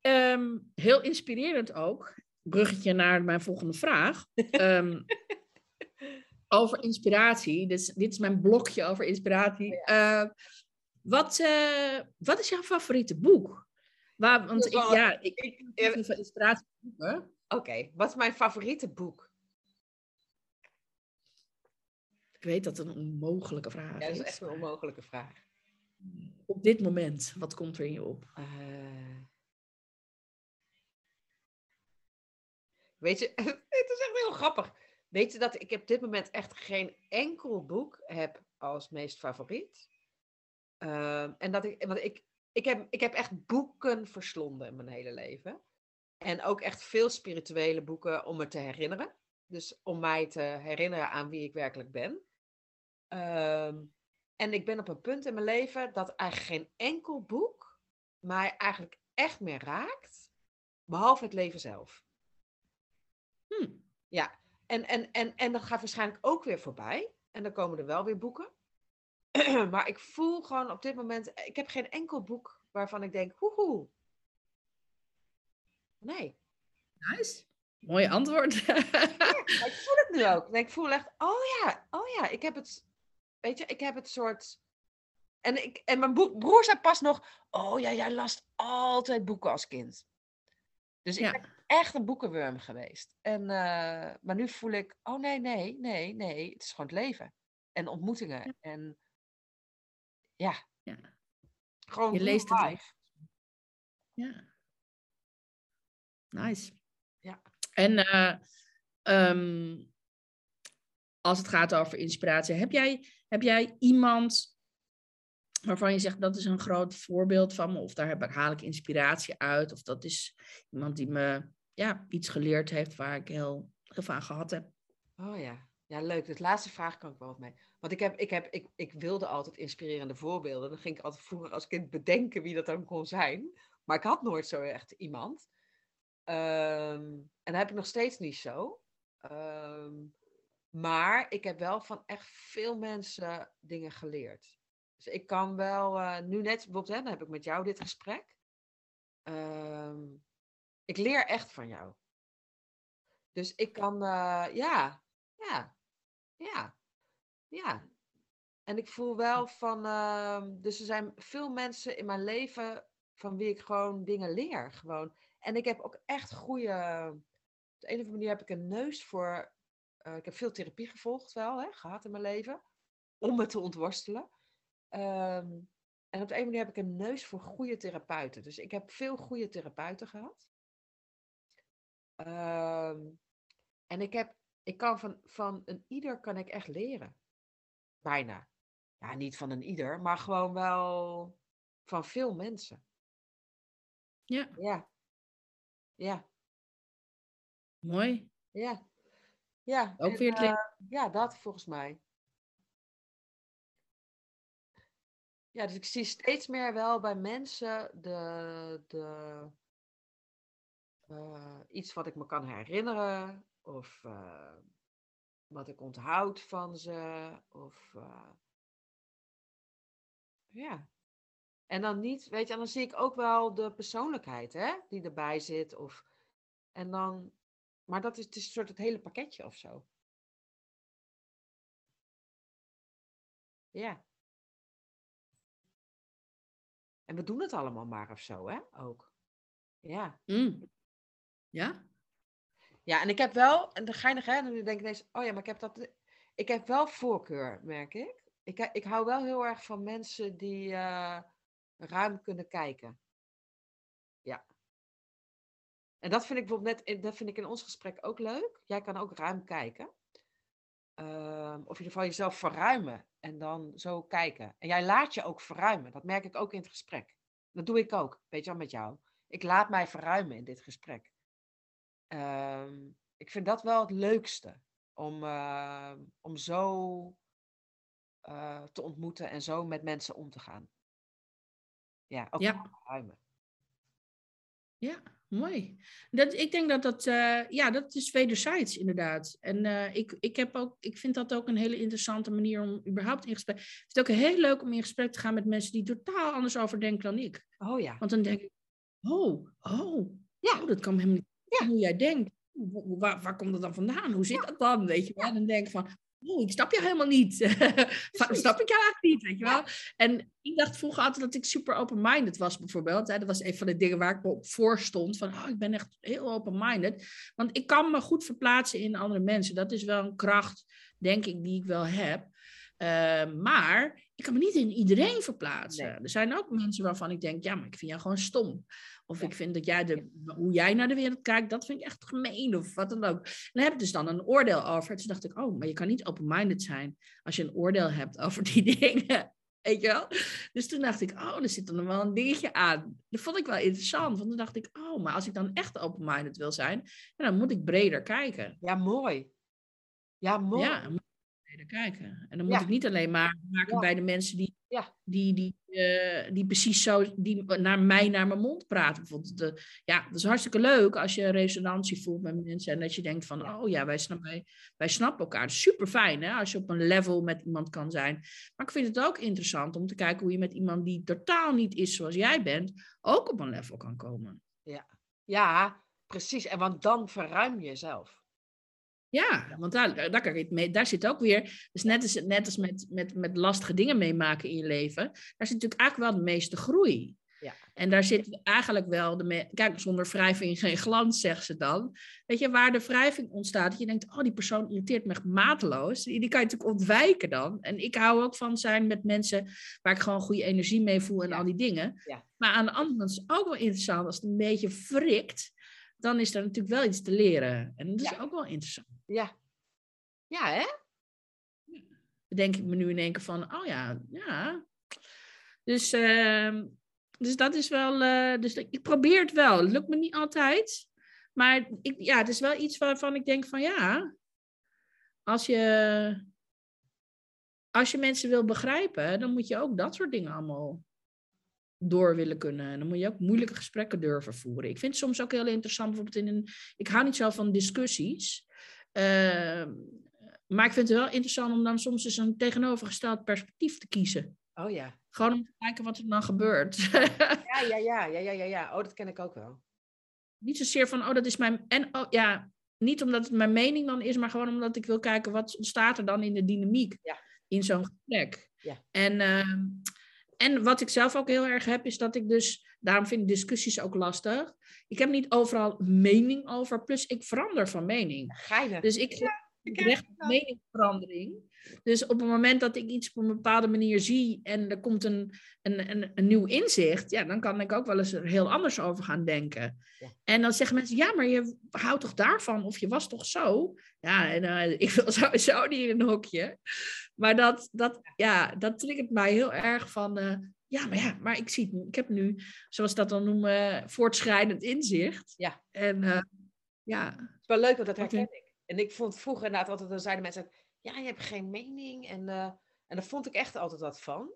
um, heel inspirerend ook. Bruggetje naar mijn volgende vraag. Um, over inspiratie. Dus dit is mijn blokje over inspiratie. Uh, wat, uh, wat is jouw favoriete boek? Waar, want ik, ja, ik, ik, ik van inspiratie. Oké, okay. wat is mijn favoriete boek? Ik weet dat het een onmogelijke vraag is. Ja, dat is echt een onmogelijke vraag. Op dit moment, wat komt er in je op? Uh... Weet je, het is echt heel grappig. Weet je dat ik op dit moment echt geen enkel boek heb als meest favoriet? Uh, en dat ik, want ik, ik, heb, ik heb echt boeken verslonden in mijn hele leven. En ook echt veel spirituele boeken om me te herinneren. Dus om mij te herinneren aan wie ik werkelijk ben. Uh, en ik ben op een punt in mijn leven dat eigenlijk geen enkel boek mij eigenlijk echt meer raakt. Behalve het leven zelf. Hm. Ja, en, en, en, en dat gaat waarschijnlijk ook weer voorbij. En dan komen er wel weer boeken. maar ik voel gewoon op dit moment, ik heb geen enkel boek waarvan ik denk, hoehoe. Nee. Nice. Mooi antwoord. ja, ik voel het nu ook. Ik voel echt, oh ja, oh ja, ik heb het, weet je, ik heb het soort... En, ik, en mijn broer zei pas nog, oh ja, jij las altijd boeken als kind. Dus ik ben echt een boekenworm geweest. En, uh, maar nu voel ik, oh nee, nee, nee, nee, het is gewoon het leven. En ontmoetingen. Ja. En ja. ja. Gewoon Je leest het live. Ja. Nice. Ja. En uh, um, als het gaat over inspiratie, heb jij, heb jij iemand waarvan je zegt dat is een groot voorbeeld van me, of daar heb ik, haal ik inspiratie uit, of dat is iemand die me ja, iets geleerd heeft waar ik heel, van gehad heb. Oh ja, ja leuk. De laatste vraag kan ik wel wat mee. Want ik, heb, ik, heb, ik, ik wilde altijd inspirerende voorbeelden. Dan ging ik altijd vroeger als kind bedenken wie dat dan kon zijn. Maar ik had nooit zo echt iemand. Um, en dat heb ik nog steeds niet zo. Um, Maar ik heb wel van echt veel mensen dingen geleerd. Dus ik kan wel, uh, nu net bijvoorbeeld, hè, dan heb ik met jou dit gesprek. Ehm, ik leer echt van jou. Dus ik kan, uh, ja, ja, ja, ja. En ik voel wel van, uh, dus er zijn veel mensen in mijn leven van wie ik gewoon dingen leer. Gewoon. En ik heb ook echt goede, op de een of andere manier heb ik een neus voor, uh, ik heb veel therapie gevolgd wel, hè, gehad in mijn leven, om me te ontworstelen. Um, en op de een manier heb ik een neus voor goede therapeuten. Dus ik heb veel goede therapeuten gehad. Um, en ik, heb, ik kan van, van een ieder kan ik echt leren. Bijna. Ja, niet van een ieder, maar gewoon wel van veel mensen. Ja. Ja. Ja. Mooi. Ja. Ja. Ook weer het uh, Ja, dat volgens mij. Ja, dus ik zie steeds meer wel bij mensen de, de, uh, iets wat ik me kan herinneren, of uh, wat ik onthoud van ze, of uh, ja. En dan niet, weet je, en dan zie ik ook wel de persoonlijkheid, hè, die erbij zit, of, en dan, maar dat is, het is een soort het hele pakketje of zo. Ja. En we doen het allemaal maar of zo, hè? Ook. Ja. Mm. Ja? Ja, en ik heb wel, en de geinig hè, nu denk ik ineens, oh ja, maar ik heb dat, ik heb wel voorkeur, merk ik. Ik, ik hou wel heel erg van mensen die uh, ruim kunnen kijken. Ja. En dat vind ik bijvoorbeeld net, dat vind ik in ons gesprek ook leuk. Jij kan ook ruim kijken. Uh, of in ieder geval jezelf verruimen en dan zo kijken. En jij laat je ook verruimen. Dat merk ik ook in het gesprek. Dat doe ik ook, weet je wel, met jou. Ik laat mij verruimen in dit gesprek. Uh, ik vind dat wel het leukste. Om, uh, om zo uh, te ontmoeten en zo met mensen om te gaan. Ja, ook ja. verruimen. Ja, mooi. Dat, ik denk dat dat, uh, ja, dat is wederzijds inderdaad. En uh, ik, ik, heb ook, ik vind dat ook een hele interessante manier om überhaupt in gesprek... Ik vind het ook heel leuk om in gesprek te gaan met mensen die totaal anders over denken dan ik. Oh ja. Want dan denk ik, oh, oh, ja. oh dat kan helemaal niet ja. hoe jij denkt. Waar, waar komt dat dan vandaan? Hoe zit ja. dat dan? Weet je wel? En dan denk ik van, oh, ik snap je helemaal niet. Snap ik jou eigenlijk niet, weet je wel? En ik dacht vroeger altijd dat ik super open-minded was, bijvoorbeeld. Dat was een van de dingen waar ik op voor stond. Van, oh, ik ben echt heel open-minded. Want ik kan me goed verplaatsen in andere mensen. Dat is wel een kracht, denk ik, die ik wel heb. Uh, maar ik kan me niet in iedereen verplaatsen. Nee. Er zijn ook mensen waarvan ik denk, ja, maar ik vind jou gewoon stom. Of ja. ik vind dat jij de, hoe jij naar de wereld kijkt, dat vind ik echt gemeen. Of wat dan ook. En daar heb ik dus dan een oordeel over. Toen dacht ik, oh, maar je kan niet open-minded zijn als je een oordeel hebt over die dingen. Weet je wel? Dus toen dacht ik, oh, er zit dan wel een dingetje aan. Dat vond ik wel interessant. Want toen dacht ik, oh, maar als ik dan echt open-minded wil zijn, dan moet ik breder kijken. Ja, mooi. Ja, mooi. Ja, kijken. En dan moet ja. ik niet alleen maar maken ja. bij de mensen die, ja. die, die, uh, die precies zo die naar mij, naar mijn mond praten. Bijvoorbeeld de, ja, dat is hartstikke leuk als je resonantie voelt met mensen en dat je denkt van, oh ja, wij snappen, wij, wij snappen elkaar. Super fijn hè, als je op een level met iemand kan zijn. Maar ik vind het ook interessant om te kijken hoe je met iemand die totaal niet is zoals jij bent, ook op een level kan komen. Ja, ja precies. En want dan verruim je jezelf. Ja, want daar, daar, kan je mee, daar zit ook weer, dus net als, net als met, met, met lastige dingen meemaken in je leven, daar zit natuurlijk eigenlijk wel de meeste groei. Ja. En daar zit eigenlijk wel de. Me- Kijk, zonder wrijving geen glans, zegt ze dan. Weet je, waar de wrijving ontstaat, dat je denkt: oh, die persoon irriteert me mateloos. Die, die kan je natuurlijk ontwijken dan. En ik hou ook van zijn met mensen waar ik gewoon goede energie mee voel en Ja. al die dingen. Ja. Maar aan de andere kant is het ook wel interessant als het een beetje frikt. Dan is er natuurlijk wel iets te leren. En dat is Ja. ook wel interessant. Ja. Ja, hè? Denk ik me nu in één keer van: oh ja, ja. Dus, ehm, dus dat is wel. eh, dus ik probeer het wel. Het lukt me niet altijd. Maar ik, ja, het is wel iets waarvan ik denk van ja. Als je, als je mensen wil begrijpen, dan moet je ook dat soort dingen allemaal door willen kunnen. En dan moet je ook moeilijke gesprekken durven voeren. Ik vind het soms ook heel interessant, bijvoorbeeld in een. Ik hou niet zo van discussies. Ehm, maar ik vind het wel interessant om dan soms eens een tegenovergesteld perspectief te kiezen. Oh ja. Gewoon om te kijken wat er dan gebeurt. Ja, ja, ja, ja, ja, ja. Oh, dat ken ik ook wel. niet zozeer van, oh, dat is mijn. En oh, ja, niet omdat het mijn mening dan is, maar gewoon omdat ik wil kijken wat ontstaat er dan in de dynamiek Ja. in zo'n gesprek. Ja. En, ehm, en wat ik zelf ook heel erg heb, is dat ik dus, daarom vind ik discussies ook lastig. Ik heb niet overal mening over, plus ik verander van mening. Geinig. Dus ik recht op meningsverandering. Dus op het moment dat ik iets op een bepaalde manier zie en er komt een, een, een, een nieuw inzicht, ja, dan kan ik ook wel eens er heel anders over gaan denken. Ja. En dan zeggen mensen, ja, maar je houdt toch daarvan? Of je was toch zo? Ja, en eh, ik wil sowieso niet in een hokje. Maar dat, dat, ja, dat triggert mij heel erg van, eh, ja, maar ja, maar ik zie. Ik heb nu, zoals ze dat dan noemen, voortschrijdend inzicht. Ja. En eh, ja, Het is wel leuk, want dat Oké. herken ik. En ik vond vroeger inderdaad altijd, dan zeiden mensen, ja, je hebt geen mening. En, eh, en daar vond ik echt altijd wat van.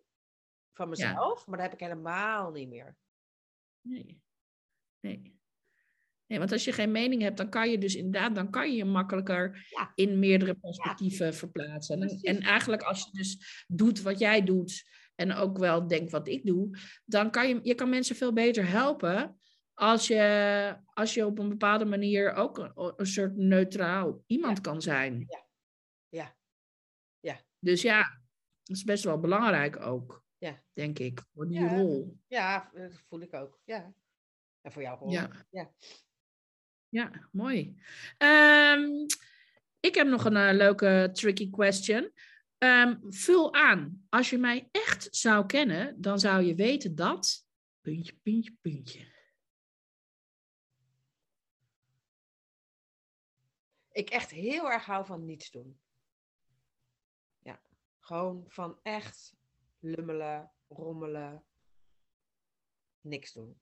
Van mezelf, maar dat heb ik helemaal niet meer. Nee. Nee. Nee, want als je geen mening hebt, dan kan je dus inderdaad, dan kan je je makkelijker Ja. in meerdere perspectieven verplaatsen. En, en eigenlijk als je dus doet wat jij doet en ook wel denkt wat ik doe, dan kan je, je kan mensen veel beter helpen als je, als je op een bepaalde manier ook een, een soort neutraal iemand kan zijn. Ja. Ja. Ja. Dus ja, dat is best wel belangrijk ook, Ja. denk ik, voor die Ja. rol. Ja, dat voel ik ook. Ja. En voor jou gewoon. Ja. Ja. Ja, mooi. Ehm, ik heb nog een eh, leuke tricky question. Ehm, vul aan. Als je mij echt zou kennen, dan zou je weten dat. Puntje, puntje, puntje. Ik echt heel erg hou van niets doen. Ja. Gewoon van echt lummelen, rommelen. Niks doen.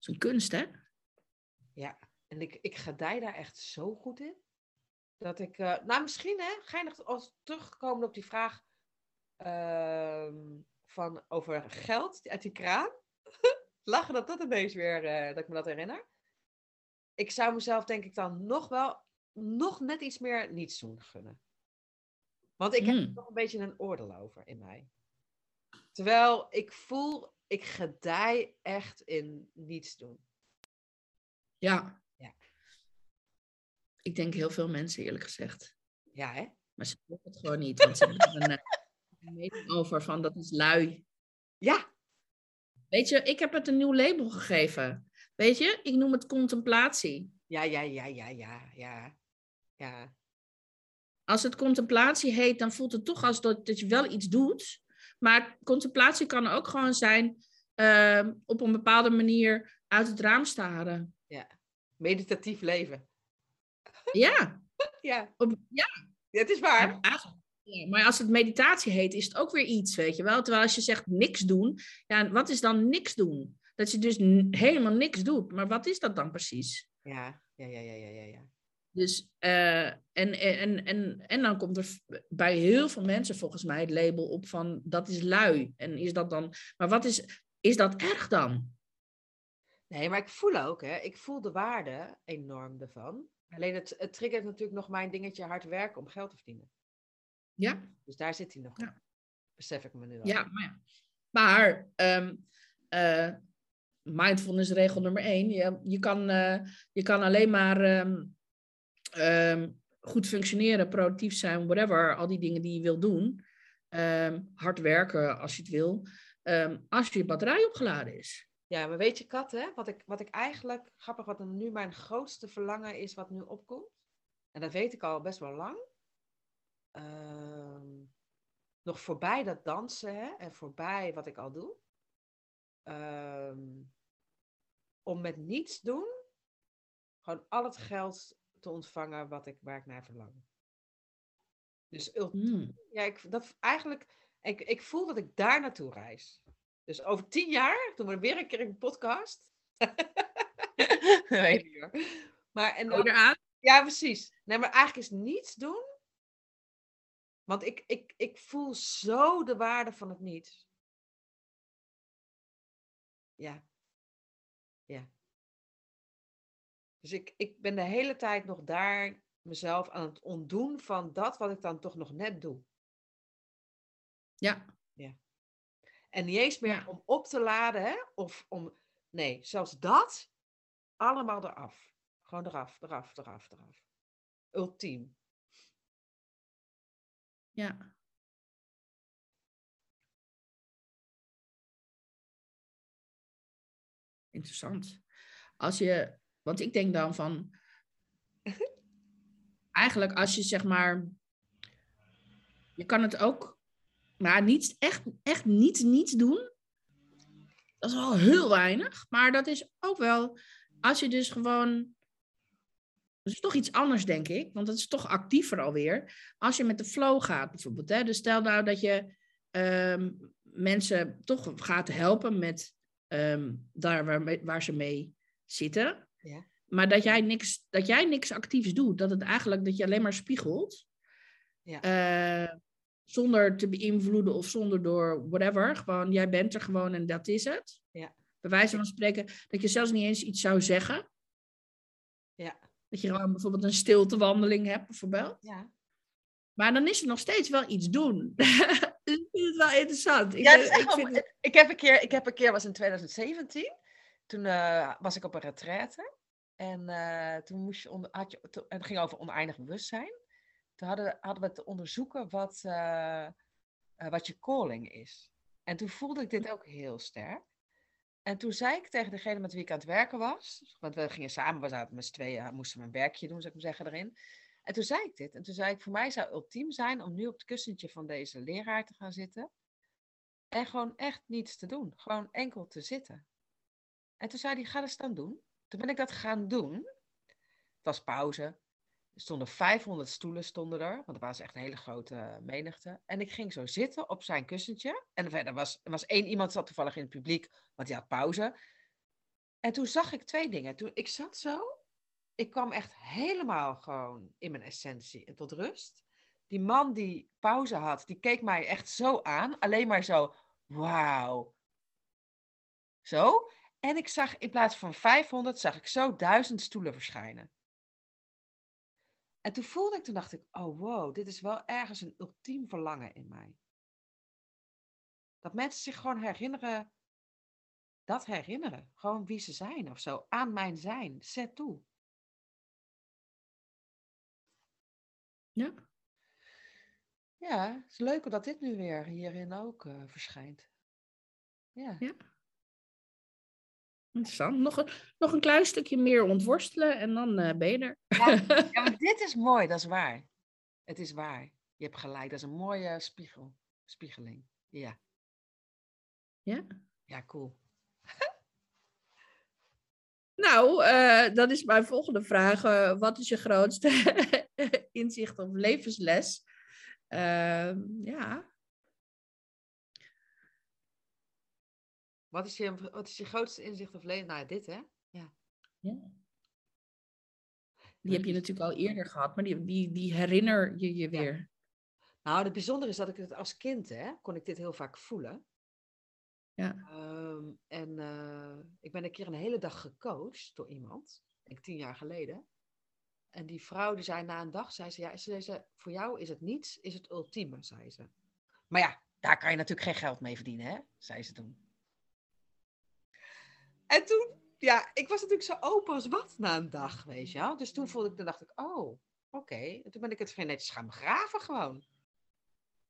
Is een kunst, hè? Ja, en ik, ik gedij daar echt zo goed in. Dat ik, eh, nou misschien hè, geinig als terugkomen op die vraag ehm, van over geld uit die kraan. Lachen dat dat ineens weer, eh, dat ik me dat herinner. Ik zou mezelf denk ik dan nog wel, nog net iets meer niets doen gunnen. Want ik heb er Hmm. nog een beetje een oordeel over in mij. Terwijl ik voel, ik gedij echt in niets doen. Ja. Ja. Ik denk heel veel mensen, eerlijk gezegd. Ja hè? Maar ze doen het gewoon niet. Want ze hebben een, eh, een mening over van dat is lui. Ja, Weet je, ik heb het een nieuw label gegeven. Weet je, ik noem het contemplatie. Ja, ja, ja, ja, ja, ja. Ja, Als het contemplatie heet, dan voelt het toch als dat, dat je wel iets doet. Maar contemplatie kan ook gewoon zijn ehm, op een bepaalde manier uit het raam staren. meditatief leven. Ja, Ja, op, ja, ja het is waar. ja, ja, maar als het meditatie heet, is het ook weer iets, weet je wel. Terwijl als je zegt niks doen, ja, wat is dan niks doen? Dat je dus helemaal niks doet. Maar wat is dat dan precies? Ja, ja, ja, ja, ja, ja. Dus, eh, en, en, en, en dan komt er bij heel veel mensen volgens mij het label op van dat is lui. En is dat dan, maar wat is, is dat erg dan? Nee, maar ik voel ook, hè. Ik voel de waarde enorm ervan. Alleen het, het triggert natuurlijk nog mijn dingetje hard werken om geld te verdienen. Ja, Dus daar zit hij nog. Ja. op. Besef ik me nu al. ja, maar, ja. maar ehm, eh, mindfulness regel nummer één. Je, je, kan, eh, je kan alleen maar ehm, ehm, goed functioneren, productief zijn, whatever, al die dingen die je wil doen. Ehm, hard werken als je het wil. als je batterij opgeladen is. Ja, maar weet je, Kat, hè, wat ik, wat ik eigenlijk, grappig, wat nu mijn grootste verlangen is, wat nu opkomt. En dat weet ik al best wel lang. Nog voorbij dat dansen, hè, en voorbij wat ik al doe. Ehm, om met niets doen, gewoon al het geld te ontvangen wat ik, waar ik naar verlang. Dus Hmm. ja, ik, dat eigenlijk, ik, ik voel dat ik daar naartoe reis. Dus over tien jaar doen we weer een keer een podcast. Hoor. Maar en dan, ja, precies. Nee, maar eigenlijk is niets doen. Want ik, ik, ik voel zo de waarde van het niets. Ja. Ja. Dus ik, ik ben de hele tijd nog daar mezelf aan het ontdoen van dat wat ik dan toch nog net doe. Ja. ja. En niet eens meer Ja. om op te laden, hè? Of om. Nee, zelfs dat. Allemaal eraf. Gewoon eraf, eraf, eraf, eraf. Ultiem. Ja. Interessant. Als je, want ik denk dan van, eigenlijk als je zeg maar, je kan het ook, maar niet echt, echt niets, niets doen. Dat is wel heel weinig, maar dat is ook wel, als je dus gewoon, dat is toch iets anders denk ik, want dat is toch actiever alweer. Als je met de flow gaat bijvoorbeeld, hè? dus stel nou dat je ehm, mensen toch gaat helpen met ehm, daar waar, waar ze mee zitten. Ja. Maar dat jij, niks, dat jij niks actiefs doet. Dat het eigenlijk dat je alleen maar spiegelt. Ja. Eh, zonder te beïnvloeden of zonder door whatever. Gewoon, jij bent er gewoon en dat is het. Ja. Bij wijze van spreken, dat je zelfs niet eens iets zou zeggen. Ja. Dat je gewoon bijvoorbeeld een stiltewandeling hebt, bijvoorbeeld. Ja. Maar dan is er nog steeds wel iets doen. ik vind het wel interessant. Ik, Ja, het ik wel- vind het- ik, heb een keer, ik heb een keer was in 2017. Toen eh, was ik op een retraite. En eh, toen moest je onder, had je, to- het ging over oneindig bewustzijn. Toen hadden, hadden we te onderzoeken wat, eh, wat je calling is. En toen voelde ik dit ook heel sterk. En toen zei ik tegen degene met wie ik aan het werken was, want we gingen samen, we zaten met z'n tweeën, moesten we een werkje doen, zou ik maar zeggen, erin. En toen zei ik dit. En toen zei ik, voor mij zou ultiem zijn om nu op het kussentje van deze leraar te gaan zitten. En gewoon echt niets te doen. Gewoon enkel te zitten. En toen zei hij, ga eens dan doen. Toen ben ik dat gaan doen. Het was pauze. Er stonden 500 stoelen stonden er. Want er was echt een hele grote menigte. En ik ging zo zitten op zijn kussentje. En verder was, er was één iemand zat toevallig in het publiek. Want die had pauze. En toen zag ik twee dingen. Toen, ik zat zo. Ik kwam echt helemaal gewoon in mijn essentie en tot rust. Die man die pauze had, die keek mij echt zo aan. Alleen maar zo, wauw. Zo. En ik zag in plaats van 500, zag ik zo duizend stoelen verschijnen. En toen voelde ik, toen dacht ik, oh wow, dit is wel ergens een ultiem verlangen in mij. Dat mensen zich gewoon herinneren, dat herinneren. Gewoon wie ze zijn of zo, aan mijn zijn. Zet toe. Ja. Ja, het is leuk dat dit nu weer hierin ook eh, verschijnt. Ja. Ja. Interessant. Nog een, nog een klein stukje meer ontworstelen en dan eh, ben je er. Ja, ja, maar dit is mooi, dat is waar. Het is waar. Je hebt gelijk, dat is een mooie spiegel. Spiegeling. Ja. Ja. Ja, cool. Nou, eh, dat is mijn volgende vraag. Wat is je grootste inzicht of levensles? Ehm, ja. Wat is je, wat is je grootste inzicht of leven? Nou, dit hè? ja. Die heb je natuurlijk al eerder gehad, maar die, die, die herinner je je weer. Nou, het bijzondere is dat ik het als kind, hè, kon ik dit heel vaak voelen. Ja. Ehm, en eh, ik ben een keer een hele dag gecoacht door iemand, denk ik tien jaar geleden. En die vrouw die zei na een dag, zei ze, ja, ze zei, voor jou is het niets, is het ultieme, zei ze. Maar ja, daar kan je natuurlijk geen geld mee verdienen, hè, zei ze toen. En toen, ja, ik was natuurlijk zo open als wat na een dag, weet je wel. Dus toen voelde ik, dan dacht ik, oh, oké. En toen ben ik het vrij netjes gaan begraven gewoon.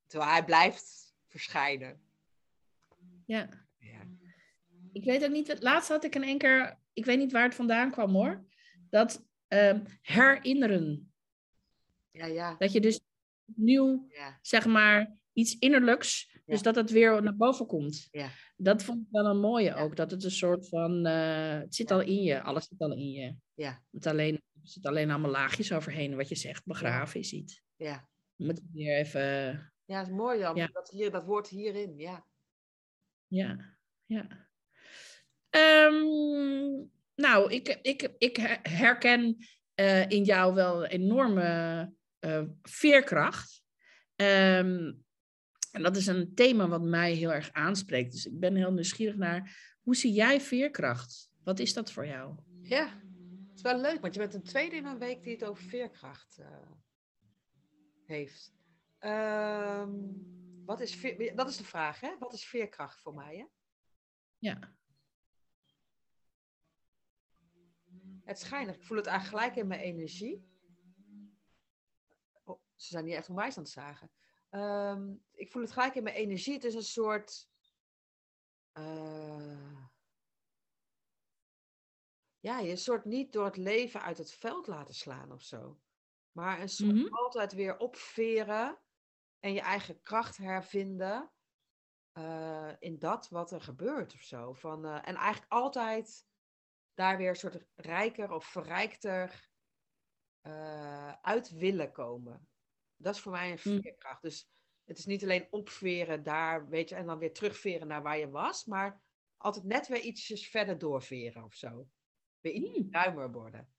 Terwijl hij blijft verschijnen. ja. Ja. Ik weet ook niet, laatst had ik in één keer, ik weet niet waar het vandaan kwam hoor, dat ehm, herinneren. Ja, ja, Dat je dus nieuw, ja, zeg maar, iets innerlijks, dus dat het weer naar boven komt. ja. Dat vond ik wel een mooie ook, dat het een soort van, eh, het zit al in je, alles zit al in je. Ja, Het alleen, er zit alleen allemaal laagjes overheen, wat je zegt, begraven is iets. ja. Moet weer even, Ja, het is mooi Ja. dat, hier, dat woord hierin, ja. ja, ja. Ehm, nou, ik, ik, ik herken eh, in jou wel een enorme eh, veerkracht. Ehm, en dat is een thema wat mij heel erg aanspreekt. Dus ik ben heel nieuwsgierig naar, hoe zie jij veerkracht? Wat is dat voor jou? Ja. is wel leuk, want je bent een tweede in een week die het over veerkracht uh, heeft. Um, wat is veer, dat is de vraag, hè? Wat is veerkracht voor mij, hè? Ja. Het schijnt, ik voel het eigenlijk gelijk in mijn energie. Oh, ze zijn niet echt onwijs aan het zagen. Um, ik voel het gelijk in mijn energie. Het is een soort. Uh, ja, je soort niet door het leven uit het veld laten slaan of zo. Maar een soort mm-hmm. altijd weer opveren en je eigen kracht hervinden uh, in dat wat er gebeurt of zo. Van, uh, en eigenlijk altijd daar weer een soort rijker of verrijkter uh, uit willen komen. Dat is voor mij een mm. veerkracht. Dus het is niet alleen opveren daar, weet je, en dan weer terugveren naar waar je was, maar altijd net weer ietsjes verder doorveren of zo. Weer iets mm. ruimer worden.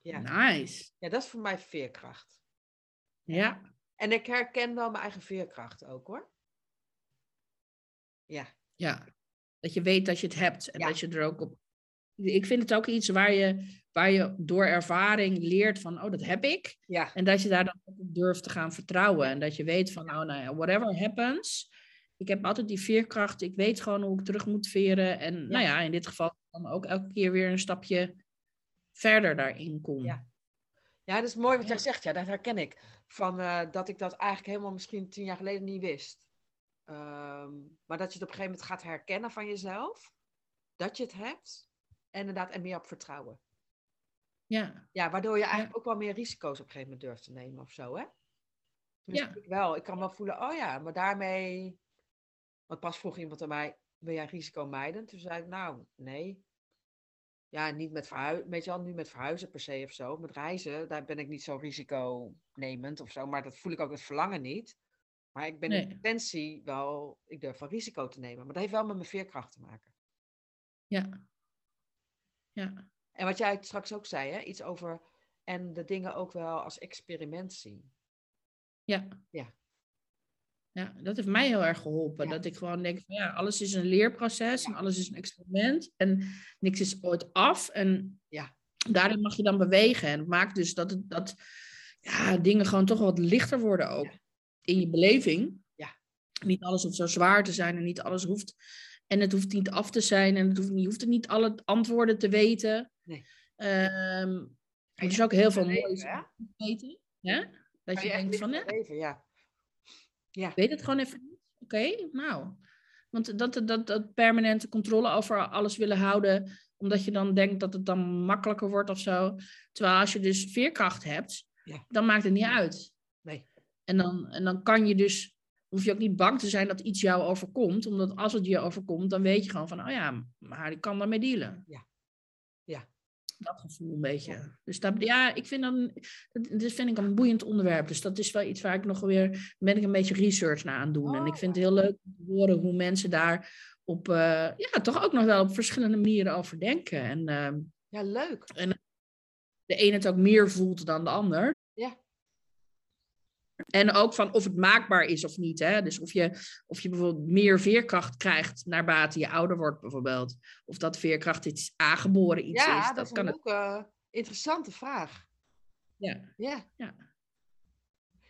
Ja. Nice. Ja, dat is voor mij veerkracht. Ja. En ik herken wel mijn eigen veerkracht ook hoor. Ja. Ja. Dat je weet dat je het hebt en dat je er ook op. Ik vind het ook iets waar je, waar je door ervaring leert van, oh, dat heb ik. Ja. En dat je daar dan op durft te gaan vertrouwen. En dat je weet van, oh, nou ja, whatever happens. Ik heb altijd die veerkracht. Ik weet gewoon hoe ik terug moet veren. En nou ja, in dit geval dan ook elke keer weer een stapje verder daarin kom. Ja, ja dat is mooi wat jij zegt. Ja, dat herken ik. Van, uh, dat ik dat eigenlijk helemaal misschien tien jaar geleden niet wist. Um, maar dat je het op een gegeven moment gaat herkennen van jezelf. Dat je het hebt. En inderdaad er meer op vertrouwen. Ja. Ja, waardoor je eigenlijk ook wel meer risico's op een gegeven moment durft te nemen of zo, hè? ja. Ik wel. Ik kan wel voelen, oh ja, maar daarmee... Want pas vroeg iemand aan mij, ben jij risicomijdend? Toen zei ik, nou, nee ja, niet met verhuizen, weet je wel, nu met verhuizen per se of zo. Met reizen, daar ben ik niet zo risiconemend of zo, maar dat voel ik ook het verlangen niet. Maar ik ben in intentie wel, ik durf wel risico te nemen. Maar dat heeft wel met mijn veerkracht te maken. Ja. Ja. En wat jij straks ook zei, hè, iets over, en de dingen ook wel als experiment zien. Ja. Ja. Ja, dat heeft mij heel erg geholpen. Dat ik gewoon denk van ja, alles is een leerproces en alles is een experiment en niks is ooit af. En ja. daarin mag je dan bewegen. En het maakt dus dat, het, dat ja, dingen gewoon toch wat lichter worden ook. In je beleving. Ja. Niet alles hoeft zo zwaar te zijn en niet alles hoeft. En het hoeft niet af te zijn en het hoeft, je hoeft niet alle antwoorden te weten. Nee. Um, er is ook heel veel moois weten. Ja? Dat je, je denkt van, leven, ja. Ja. Weet het gewoon even niet? Oké, nou. Want dat, dat, dat permanente controle over alles willen houden, omdat je dan denkt dat het dan makkelijker wordt of zo. Terwijl als je dus veerkracht hebt, ja. dan maakt het niet uit. Nee. En dan, en dan kan je dus, hoef je ook niet bang te zijn dat iets jou overkomt. Omdat als het je overkomt, dan weet je gewoon van, oh ja, maar ik kan daarmee dealen. Ja. Ja. Dat gevoel een beetje. Dus dat, ja, ik vind dan, dat vind ik een boeiend onderwerp. Dus dat is wel iets waar ik nog weer, ben ik een beetje research naar aan doen. en ik vind het heel leuk om te horen hoe mensen daar op, uh, ja, toch ook nog wel op verschillende manieren over denken. En, uh, ja, leuk. En de een het ook meer voelt dan de ander. Ja. En ook van of het maakbaar is of niet. Hè? Dus of je, of je bijvoorbeeld meer veerkracht krijgt naarmate je ouder wordt, bijvoorbeeld. Of dat veerkracht iets aangeboren iets ja, is. Dat, dat is kan ook een uh, interessante vraag. Ja. ja. ja.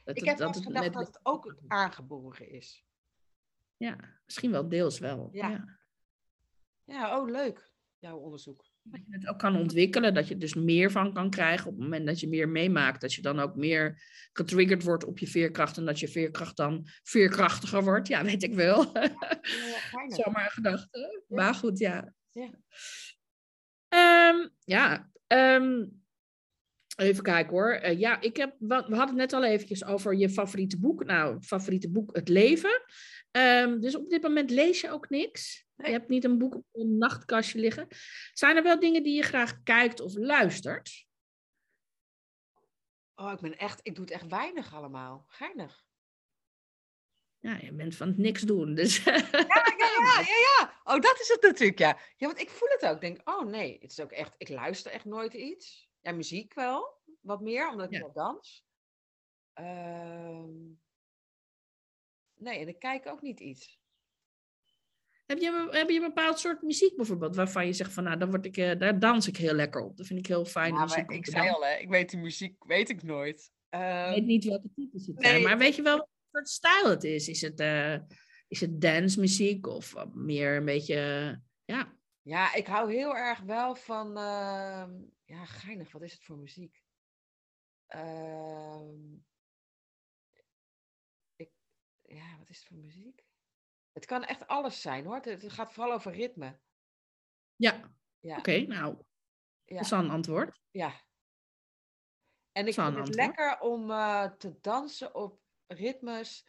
Dat, Ik heb dat, gedacht met... dat het ook aangeboren is. Ja, misschien wel deels wel. Ja. ja. ja, oh leuk, jouw onderzoek. Dat je het ook kan ontwikkelen, dat je er dus meer van kan krijgen op het moment dat je meer meemaakt. Dat je dan ook meer getriggerd wordt op je veerkracht en dat je veerkracht dan veerkrachtiger wordt. Ja, weet ik wel. Ja, Zomaar een gedachte. Ja. Maar goed, ja. Ja, um, ja um, even kijken hoor. Uh, ja, ik heb, we hadden het net al eventjes over je favoriete boek. Nou, favoriete boek, Het Leven. Um, dus op dit moment lees je ook niks. Je hebt niet een boek op een nachtkastje liggen. Zijn er wel dingen die je graag kijkt of luistert? Oh, ik ben echt, ik doe het echt weinig allemaal. Geinig. Ja, je bent van het niks doen. Dus. Ja, ja, ja, ja, ja. Oh, dat is het natuurlijk, ja. Ja, want ik voel het ook. Ik denk, oh nee, het is ook echt, ik luister echt nooit iets. Ja, muziek wel, wat meer, omdat ik ja. wel dans. Uh, nee, en ik kijk ook niet iets. Heb je, heb je een bepaald soort muziek bijvoorbeeld waarvan je zegt van nou, dan word ik, uh, daar dans ik heel lekker op. Dat vind ik heel fijn. Ja, muziek ik zei al, hè, ik weet de muziek, weet ik nooit. Uh, ik weet niet welke types het nee. zijn, maar weet je wel wat voor stijl het is? Is het, uh, is het dance muziek of meer een beetje, ja. Ja, ik hou heel erg wel van, uh, ja, geinig, wat is het voor muziek? Ehm, ik, ja, wat is het voor muziek? Het kan echt alles zijn hoor. Het, gaat vooral over ritme. Ja. ja. Oké, nou. Ja. Dat is een antwoord. Ja. En ik vind het lekker om uh, te dansen op ritmes,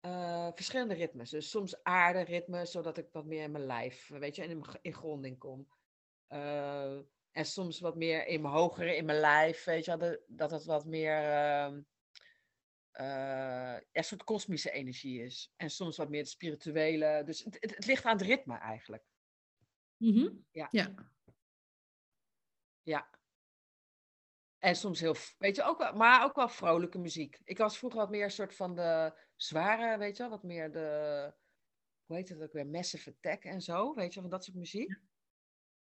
uh, verschillende ritmes. Dus soms aarderitmes, zodat ik wat meer in mijn lijf, weet je, in, in gronding kom. Uh, en soms wat meer in mijn hogere, in mijn lijf, weet je, dat het wat meer uh, een soort kosmische energie is. En soms wat meer de spirituele. Dus het, het, ligt aan het ritme eigenlijk. Mm ja. ja. Ja. En soms heel, weet je, ook wel, maar ook wel vrolijke muziek. Ik was vroeger wat meer een soort van de zware, weet je wel, wat meer de, hoe heet het ook weer, Massive Attack en zo, weet je, van dat soort muziek.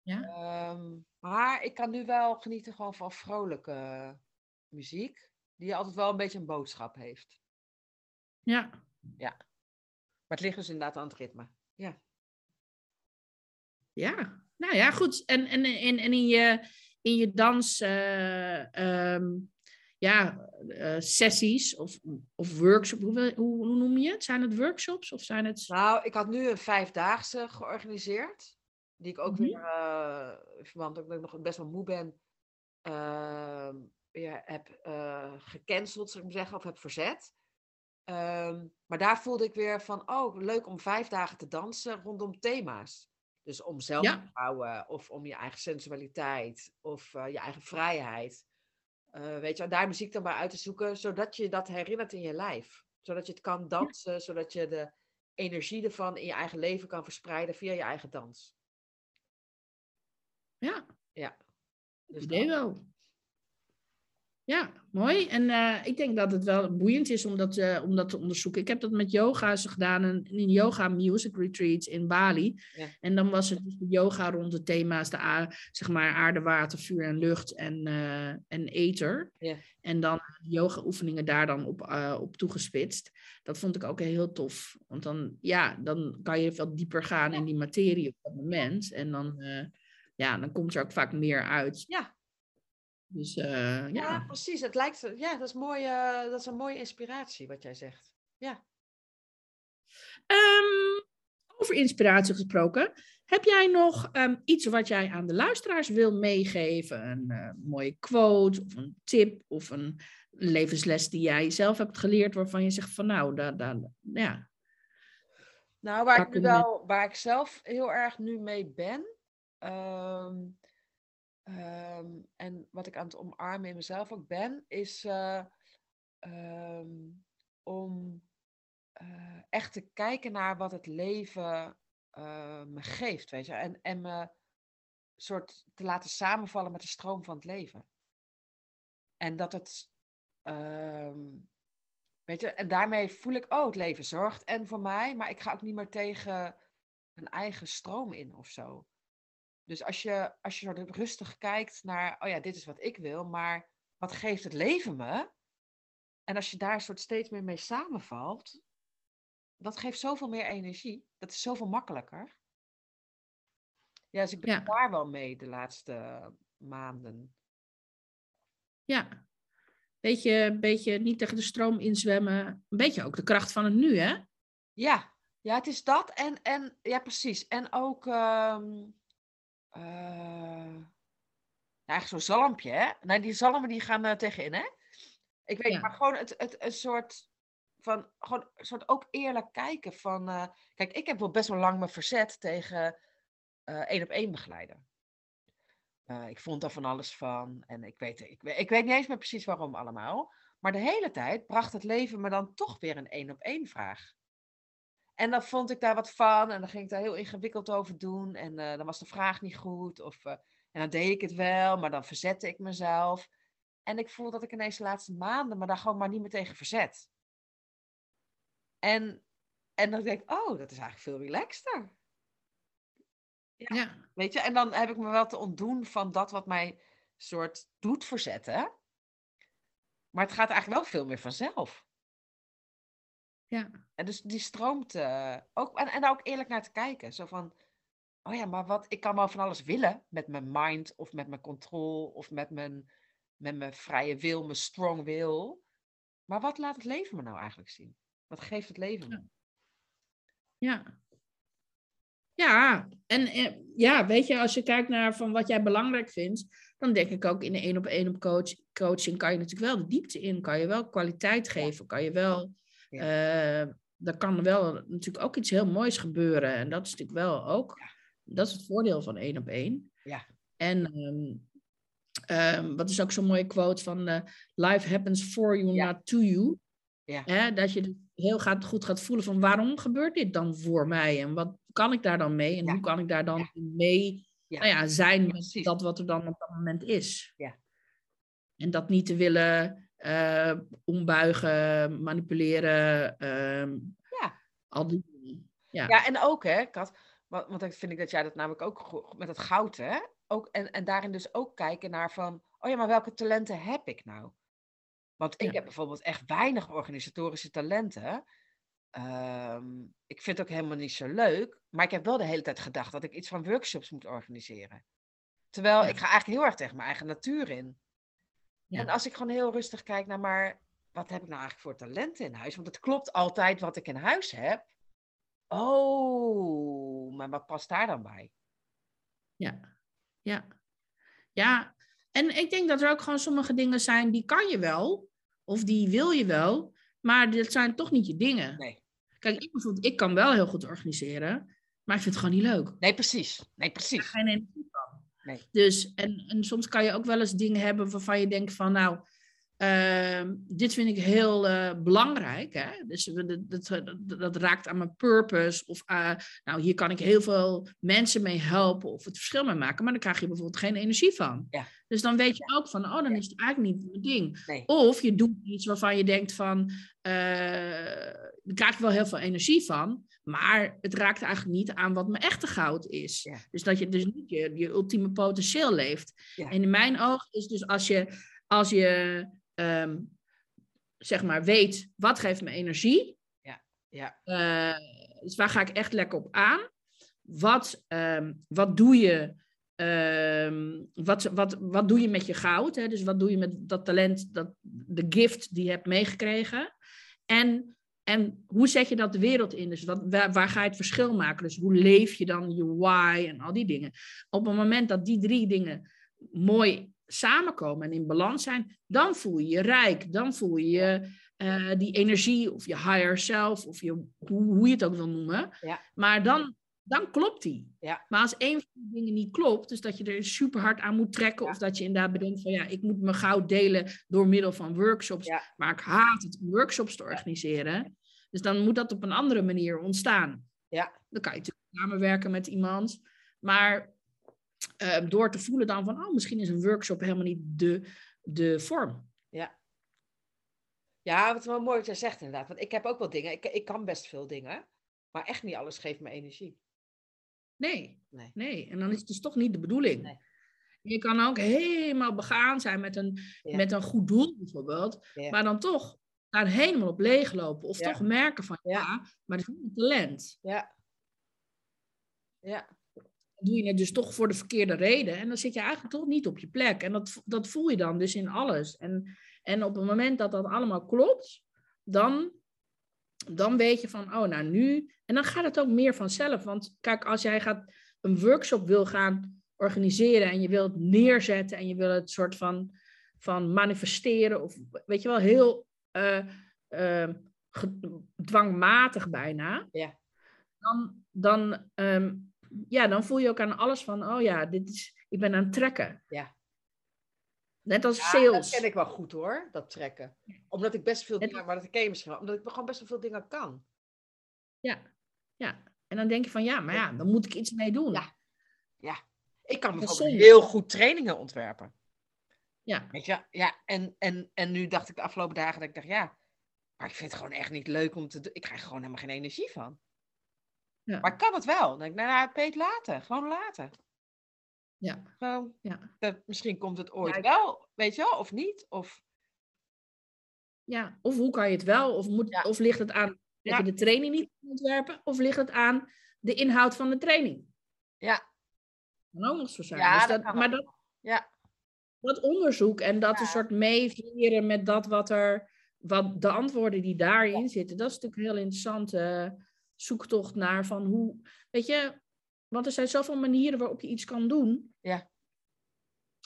Ja. Um, maar ik kan nu wel genieten gewoon van vrolijke muziek, die altijd wel een beetje een boodschap heeft. Ja. Ja. Maar het ligt dus inderdaad aan het ritme. Ja. Ja, nou ja, goed. En, en, en, en in je, in je dans, uh, um, ja, uh, sessies of, of workshops, hoe, hoe, hoe, noem je het? Zijn het workshops of zijn het... Nou, ik had nu een vijfdaagse georganiseerd. Die ik ook mm -hmm. weer, uh, verband dat ik nog best wel moe ben, uh, weer heb uh, gecanceld, zou ik maar zeggen, of heb verzet. Um, maar daar voelde ik weer van, oh, leuk om vijf dagen te dansen rondom thema's. Dus om zelfvertrouwen, ja. of om je eigen sensualiteit, of je eigen vrijheid. weet je, daar muziek dan bij uit te zoeken, zodat je dat herinnert in je lijf. Zodat je het kan dansen, ja. zodat je de energie ervan in je eigen leven kan verspreiden via je eigen dans. Ja. Ja. Dus idee wel. Ja, mooi. En uh, ik denk dat het wel boeiend is om dat, uh, om dat te onderzoeken. Ik heb dat met yoga's gedaan, een, een yoga music retreat in Bali. Ja. En dan was het dus yoga rond de thema's, de a, zeg maar aarde, water, vuur en lucht en, uh, en ether. Ja. En dan yoga oefeningen daar dan op, op toegespitst. Dat vond ik ook heel tof. Want dan, ja, dan kan je veel dieper gaan in die materie op dat moment. En dan ja, dan komt er ook vaak meer uit. Ja. Dus uh, ja. ja. precies. Het lijkt, ja, dat is, mooi, uh, dat is een mooie inspiratie wat jij zegt. Ja. Um, over inspiratie gesproken. Heb jij nog um, iets wat jij aan de luisteraars wil meegeven? Een uh, mooie quote of een tip of een levensles die jij zelf hebt geleerd waarvan je zegt van nou, daar, daar, ja. Nou, waar ik, nu wel, waar ik zelf heel erg nu mee ben, Um, um, en wat ik aan het omarmen in mezelf ook ben, is uh, um, om uh, echt te kijken naar wat het leven uh, me geeft, weet je, en, en me soort te laten samenvallen met de stroom van het leven. En dat het, weet je, en daarmee voel ik, oh, het leven zorgt en voor mij, maar ik ga ook niet meer tegen een eigen stroom in of zo. Dus als je, als je soort rustig kijkt naar, oh ja, dit is wat ik wil, maar wat geeft het leven me? En als je daar soort steeds meer mee samenvalt, dat geeft zoveel meer energie. Dat is zoveel makkelijker. Ja, dus ik ben ja. daar wel mee de laatste maanden. Ja, beetje, beetje niet tegen de stroom inzwemmen. Een beetje ook de kracht van het nu, hè? Ja, ja het is dat. En, en ja, precies. En ook. Um, uh, eigenlijk zo'n zalmpje, hè? Nee, die zalmen die gaan uh, tegenin, hè? Ik weet ja. maar gewoon het, het, een soort van, gewoon een soort ook eerlijk kijken van, uh, kijk, ik heb wel best wel lang me verzet tegen één op één begeleiden. ik vond daar van alles van en ik weet, ik, ik weet niet eens meer precies waarom allemaal. Maar de hele tijd bracht het leven me dan toch weer een één op één vraag. En dan vond ik daar wat van en dan ging ik daar heel ingewikkeld over doen. En uh, dan was de vraag niet goed. Of, uh, en dan deed ik het wel, maar dan verzette ik mezelf. En ik voel dat ik ineens de laatste maanden me daar gewoon maar niet meer tegen verzet. En, en dan denk ik, oh, dat is eigenlijk veel relaxter. Ja. Weet je, en dan heb ik me wel te ontdoen van dat wat mij soort doet verzetten. Maar het gaat eigenlijk wel veel meer vanzelf. Ja. En dus die stroomt eh, ook. En, en daar ook eerlijk naar te kijken. Zo van. Oh ja, maar wat? Ik kan wel van alles willen. Met mijn mind, of met mijn controle, of met mijn, met mijn vrije wil, mijn strong wil. Maar wat laat het leven me nou eigenlijk zien? Wat geeft het leven me? Ja. Ja, en eh, ja, weet je, als je kijkt naar van wat jij belangrijk vindt, dan denk ik ook in de één op één op coach, coaching kan je natuurlijk wel de diepte in, kan je wel kwaliteit geven, kan je wel, Ja. eh, er kan wel natuurlijk ook iets heel moois gebeuren. En dat is natuurlijk wel ook, dat is het voordeel van één op één. Ja. En ehm, ehm, wat is ook zo'n mooie quote van eh, life happens for you, Ja. not to you. Ja. Hè, dat je dus heel gaat, goed gaat voelen van waarom gebeurt dit dan voor mij? En wat kan ik daar dan mee? En hoe kan ik daar dan mee. Nou ja, zijn met dat wat er dan op dat moment is? Ja. En dat niet te willen eh, ombuigen, manipuleren. ehm, Ja. Al die dingen. Ja. Ja, en ook, hè, Kat, want, want dan vind ik dat jij dat namelijk ook met het goud, hè? Ook, en, en daarin dus ook kijken naar van, oh ja, maar welke talenten heb ik nou? Want ik Ja. heb bijvoorbeeld echt weinig organisatorische talenten. Ehm, ik vind het ook helemaal niet zo leuk, maar ik heb wel de hele tijd gedacht dat ik iets van workshops moet organiseren. Terwijl Ja. ik ga eigenlijk heel erg tegen mijn eigen natuur in. Ja. En als ik gewoon heel rustig kijk naar, maar wat heb ik nou eigenlijk voor talenten in huis? Want het klopt altijd wat ik in huis heb. Oh, maar wat past daar dan bij? Ja. Ja. Ja. En ik denk dat er ook gewoon sommige dingen zijn die kan je wel. Of die wil je wel. Maar dat zijn toch niet je dingen. Nee. Kijk, ik bijvoorbeeld, ik kan wel heel goed organiseren. Maar ik vind het gewoon niet leuk. Nee, precies. Nee, precies. geen energie. Nee. Dus, en, en soms kan je ook wel eens dingen hebben waarvan je denkt van, nou, ehm, dit vind ik heel eh, belangrijk. Hè? Dus dat, dat, dat, raakt aan mijn purpose. Of, eh, nou, hier kan ik heel veel mensen mee helpen of het verschil mee maken. Maar dan krijg je bijvoorbeeld geen energie van. Ja. Dus dan weet je ook van, oh, dan is het eigenlijk niet mijn ding. Nee. Of je doet iets waarvan je denkt van, eh daar krijg ik wel heel veel energie van. Maar het raakt eigenlijk niet aan wat mijn echte goud is. Ja. Dus dat je dus niet je, je ultieme potentieel leeft. Ja. En in mijn oog is dus als je, als je ehm, zeg maar weet, wat geeft me energie? Ja, Eh, dus waar ga ik echt lekker op aan? Wat, ehm, wat doe je? ehm, wat, wat, wat doe je met je goud? Hè? Dus wat doe je met dat talent, dat, de gift die je hebt meegekregen? En, en hoe zet je dat de wereld in? Dus wat, waar, waar ga je het verschil maken? Dus hoe leef je dan je why en al die dingen? Op het moment dat die drie dingen mooi samenkomen en in balans zijn, dan voel je je rijk. Dan voel je eh, die energie of je higher self of je, hoe, hoe je het ook wil noemen. Ja. Maar dan, dan klopt die. Ja. Maar als een van die dingen niet klopt, dus dat je er super hard aan moet trekken Ja. of dat je inderdaad bedenkt van ja, ik moet mijn goud delen door middel van workshops, Ja. maar ik haat het om workshops te organiseren. Dus dan moet dat op een andere manier ontstaan. Ja. Dan kan je natuurlijk samenwerken met iemand, maar eh, door te voelen dan van, oh, misschien is een workshop helemaal niet de, de vorm. ja wat wel mooi wat jij zegt inderdaad. Want ik heb ook wel dingen. Ik, ik kan best veel dingen. Maar echt niet alles geeft me energie. Nee, Nee. nee. En dan is het dus toch niet de bedoeling. Nee. Je kan ook helemaal begaan zijn met een, Ja. met een goed doel bijvoorbeeld, Ja. maar dan toch daar helemaal op leeglopen. Of Ja. toch merken van, ja, maar dat is niet een talent. Ja. Ja. Dan doe je het dus toch voor de verkeerde reden. En dan zit je eigenlijk toch niet op je plek. En dat, dat voel je dan dus in alles. En, en op het moment dat dat allemaal klopt, dan, dan weet je van, oh, nou nu. En dan gaat het ook meer vanzelf. Want kijk, als jij gaat een workshop wil gaan organiseren en je wil het neerzetten en je wil het soort van, van manifesteren, of weet je wel, heel eh, eh, dwangmatig bijna. Ja. Dan, dan, ehm, ja, dan voel je ook aan alles van, oh ja, dit is, ik ben aan het trekken. Ja. Net als Ja, sales. Dat ken ik wel goed hoor, dat trekken. Omdat ik best veel dingen, maar dat ken je misschien wel, omdat ik gewoon best wel veel dingen kan. Ja, ja. En dan denk je van, ja, maar ja, dan moet ik iets mee doen. Ja. Ik kan bijvoorbeeld heel goed trainingen ontwerpen. Ja. Weet je? Ja, en, en, en nu dacht ik de afgelopen dagen dat ik dacht, ja, maar ik vind het gewoon echt niet leuk om te doen. Ik krijg er gewoon helemaal geen energie van. Ja. Maar kan het wel? Dan denk ik, nou, nou Peet, laten. Gewoon laten. Ja. Gewoon, ja. Dat, misschien komt het ooit wel, weet je wel, of niet. Of... Ja, of hoe kan je het wel? Of, moet, of ligt het aan dat je de training niet ontwerpen? Of ligt het aan de inhoud van de training? Ja. Kan ook nog zo zijn. Ja, dus dat, maar dat, ja. dat onderzoek en dat een soort meevieren met dat wat er, wat de antwoorden die daarin zitten, dat is natuurlijk een heel interessante zoektocht naar van hoe, weet je, want er zijn zoveel manieren waarop je iets kan doen. Ja.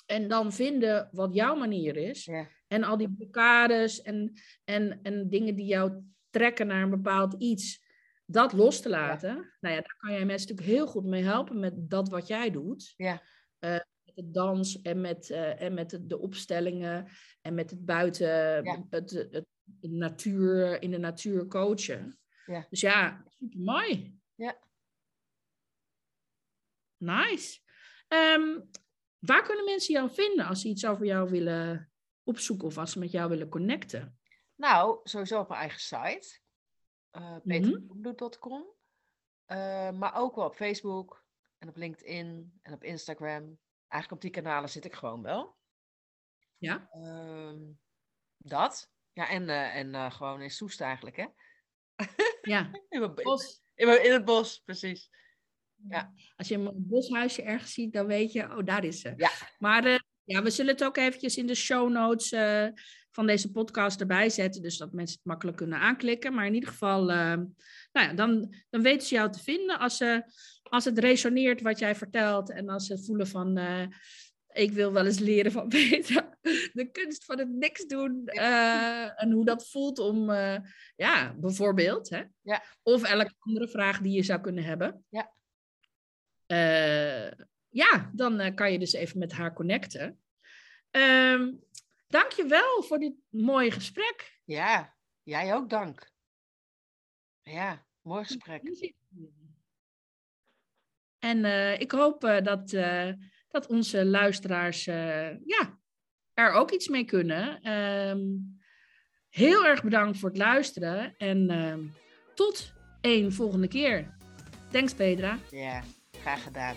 En dan vinden wat jouw manier is. Ja. En al die blokkades en, en, en dingen die jou trekken naar een bepaald iets, dat los te laten. Nou ja, daar kan jij mensen natuurlijk heel goed mee helpen met dat wat jij doet. Ja. Uh, met het dans en met, uh, en met de, opstellingen en met het buiten, het, het, het, natuur, in de natuur coachen. Ja. Dus ja, super mooi. Ja. Nice. Um, waar kunnen mensen jou vinden als ze iets over jou willen opzoeken of als ze met jou willen connecten? Nou, sowieso op mijn eigen site. Uh. Uh, maar ook wel op Facebook en op LinkedIn en op Instagram. Eigenlijk op die kanalen zit ik gewoon wel. Ja. Uh, dat. Ja, en, uh, en gewoon in Soest eigenlijk, hè? Ja. in, mijn, bos. In, in, het bos, precies. Ja. Als je een boshuisje ergens ziet, dan weet je, oh, daar is ze. Ja. Maar ja, we zullen het ook eventjes in de show notes uh, van deze podcast erbij zetten, dus dat mensen het makkelijk kunnen aanklikken. Maar in ieder geval, uh, nou ja, dan, dan weten ze jou te vinden als, ze, als het resoneert wat jij vertelt en als ze voelen van, ik wil wel eens leren van Peter, de kunst van het niks doen en hoe dat voelt om, ja, bijvoorbeeld, hè? Ja. of elke andere vraag die je zou kunnen hebben. Ja. Uh, ja, dan uh, kan je dus even met haar connecten. Uh, Dank je wel voor dit mooie gesprek. Ja, jij ook dank. Ja, mooi gesprek. En uh, ik hoop dat, dat onze luisteraars ja, er ook iets mee kunnen. Ehm, heel erg bedankt voor het luisteren en ehm, tot een volgende keer. Thanks, Petra. Ja. Graag gedaan.